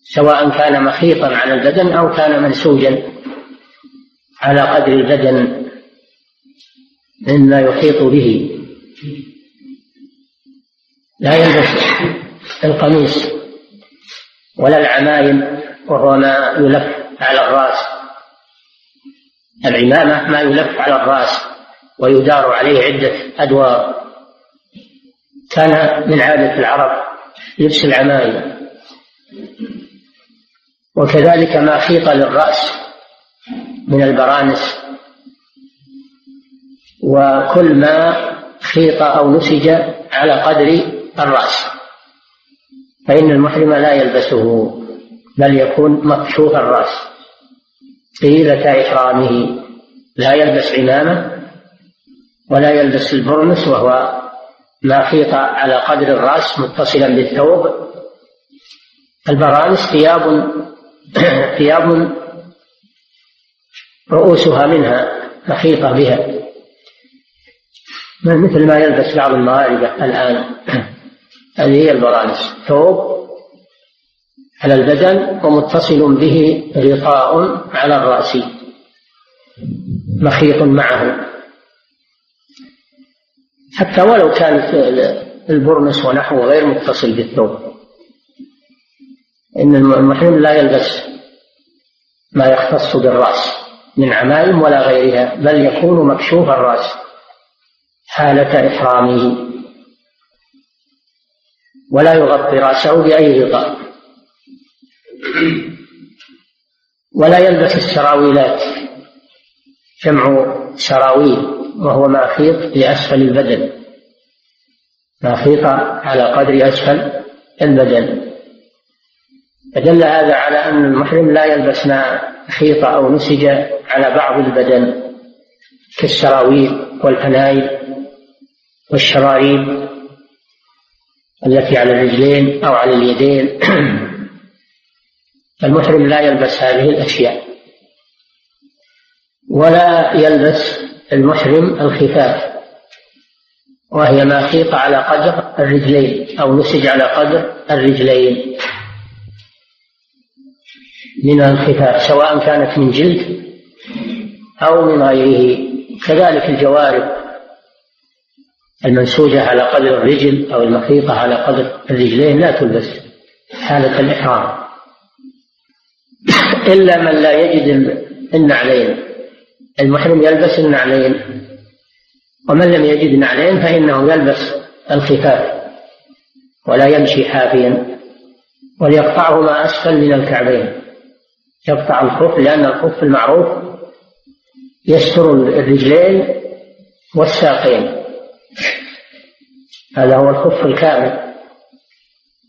سواء كان مخيطا على البدن أو كان منسوجا على قدر البدن مما يحيط به. لا يلبس القميص ولا العمايم وهو ما يلف على الرأس. العمامة ما يلف على الرأس ويدار عليه عدة أدوار. كان من عادة العرب لبس العمايم. وكذلك ما خيط للرأس من البرانس. وكل ما خيط أو نسج على قدر الرأس. فإن المحرم لا يلبسه بل يكون مكشوف الرأس. طيلة إحرامه. لا يلبس عمامة ولا يلبس البرنس وهو ما خيط على قدر الرأس متصلا بالثوب. البرانس ثياب ثياب رؤوسها منها مخيطة بها. مثل ما يلبس بعض المغاربة الآن. هذه هي البرانس. ثوب على البدن ومتصل به غطاء على الرأس. مخيط معه. حتى ولو كانت البرنس ونحوه غير متصل بالثوب. إن المحرم لا يلبس ما يختص بالرأس من عمائم ولا غيرها بل يكون مكشوف الرأس حالة إحرامه. ولا يغطي رأسه بأي غطاء ولا يلبس السراويلات جمع سراويل وهو ماخيط لأسفل البدن. ماخيط على قدر أسفل البدن. فدل هذا على أن المحرم لا يلبس ما خيط أو نسج على بعض البدن كالسراويل والفنايل والشراريب التي على الرجلين أو على اليدين. المحرم لا يلبس هذه الأشياء. ولا يلبس المحرم الخفاف وهي ما خيط على قدر الرجلين أو نسج على قدر الرجلين. من الخفاف سواء كانت من جلد أو من غيره. كذلك الجوارب المنسوجة على قدر الرجل أو المخيطة على قدر الرجلين لا تلبس حالة الإحرام. إلا من لا يجد النعلين. المحرم يلبس النعلين. ومن لم يجد نعلين فإنه يلبس الخفاف ولا يمشي حافيا. وليقطعهما أسفل من الكعبين. يقطع الخف لأن الخف المعروف يستر الرجلين والساقين. هذا هو الخف الكامل.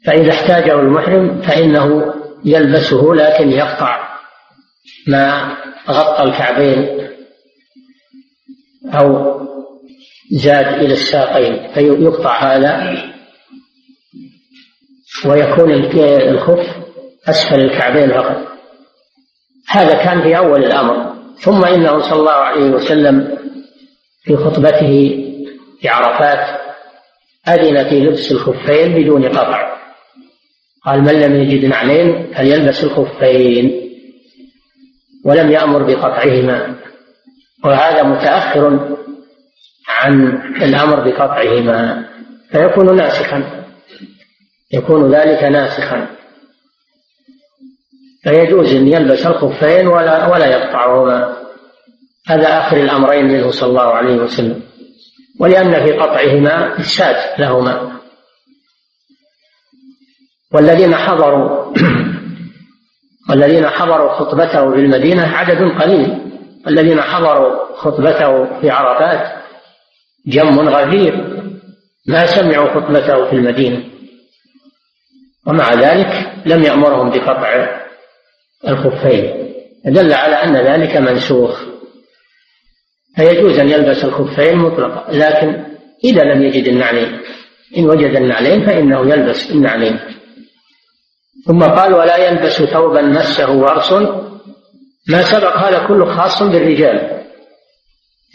فإذا احتاجه المحرم فإنه يلبسه لكن يقطع ما غطى الكعبين أو زاد إلى الساقين فيقطع هذا ويكون الخف أسفل الكعبين فقط. هذا كان في أول الأمر. ثم إنه صلى الله عليه وسلم في خطبته في عرفات أذن في لبس الخفين بدون قطع. قال من لم يجد نعلين فليلبس الخفين. ولم يأمر بقطعهما. وهذا متأخر عن الأمر بقطعهما. فيكون ناسخا. يكون ذلك ناسخا. فيجوز أن يلبس الخفين ولا ولا يقطعهما. هذا آخر الأمرين منه صلى الله عليه وسلم. ولأن في قطعهما إفساد لهما. والذين حضروا والذين حضروا خطبته في المدينة عدد قليل. الذين حضروا خطبته في عرفات جم غفير. ما سمعوا خطبته في المدينة. ومع ذلك لم يأمرهم بقطع الخفين. دل على أن ذلك منسوخ. فيجوز أن يلبس الخفين مطلقا. لكن إذا لم يجد النعلين إن وجد النعلين فإنه يلبس النعلين. ثم قال ولا يلبس ثوبا مسه ورس. ما سبق هذا كله خاص بالرجال.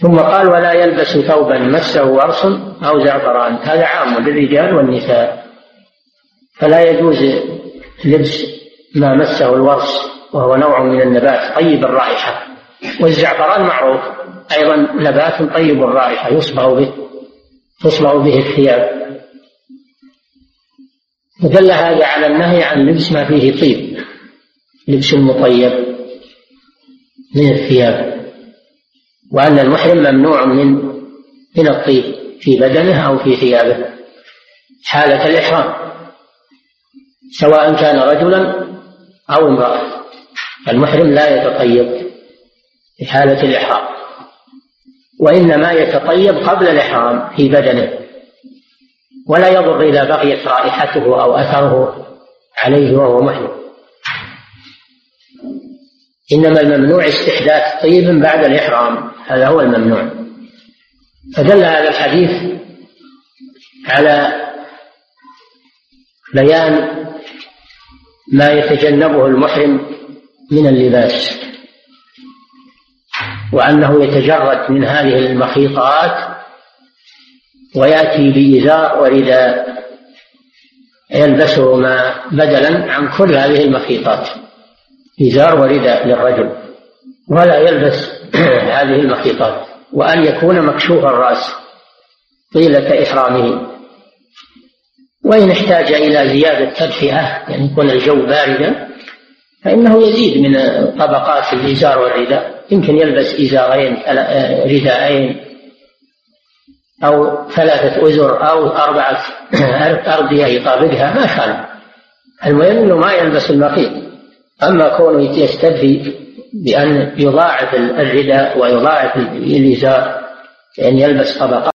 ثم قال ولا يلبس ثوبا مسه ورس أو زعفران. هذا عام للرجال والنساء. فلا يجوز لبس ما مسه الورس وهو نوع من النبات طيب الرائحة. والزعفران معروف. أيضا نبات طيب الرائحة يصبغ به تصبغ به الثياب. فدل هذا على النهي عن لبس ما فيه طيب. لبس المطيب من الثياب. وأن المحرم ممنوع من من الطيب في بدنه أو في ثيابه. حالة الإحرام. سواء كان رجلا أو امرأة. المحرم لا يتطيب في حالة الإحرام. وإنما يتطيب قبل الإحرام في بدنه. ولا يضر إذا بقيت رائحته أو أثره عليه وهو محرم. إنما الممنوع استحداث طيب بعد الإحرام. هذا هو الممنوع. فدل هذا الحديث على بيان ما يتجنبه المحرم من اللباس وأنه يتجرد من هذه المخيطات ويأتي بإزار ورداء. يلبسهما بدلا عن كل هذه المخيطات. إزار ورداء للرجل. ولا يلبس هذه المخيطات. وأن يكون مكشوف الرأس طيلة إحرامه. وإن احتاج إلى زيادة تدفئة يعني يكون الجو باردا فإنه يزيد من طبقات الإزار والرداء. يمكن يلبس إزارين رداءين أو ثلاثة أزر أو أربعة أردية يطابقها ما كان. المهم أنه ما يلبس المخيط أما كونه يستدفي بأن يضاعف الرداء ويضاعف الإزار بأن يلبس طبقات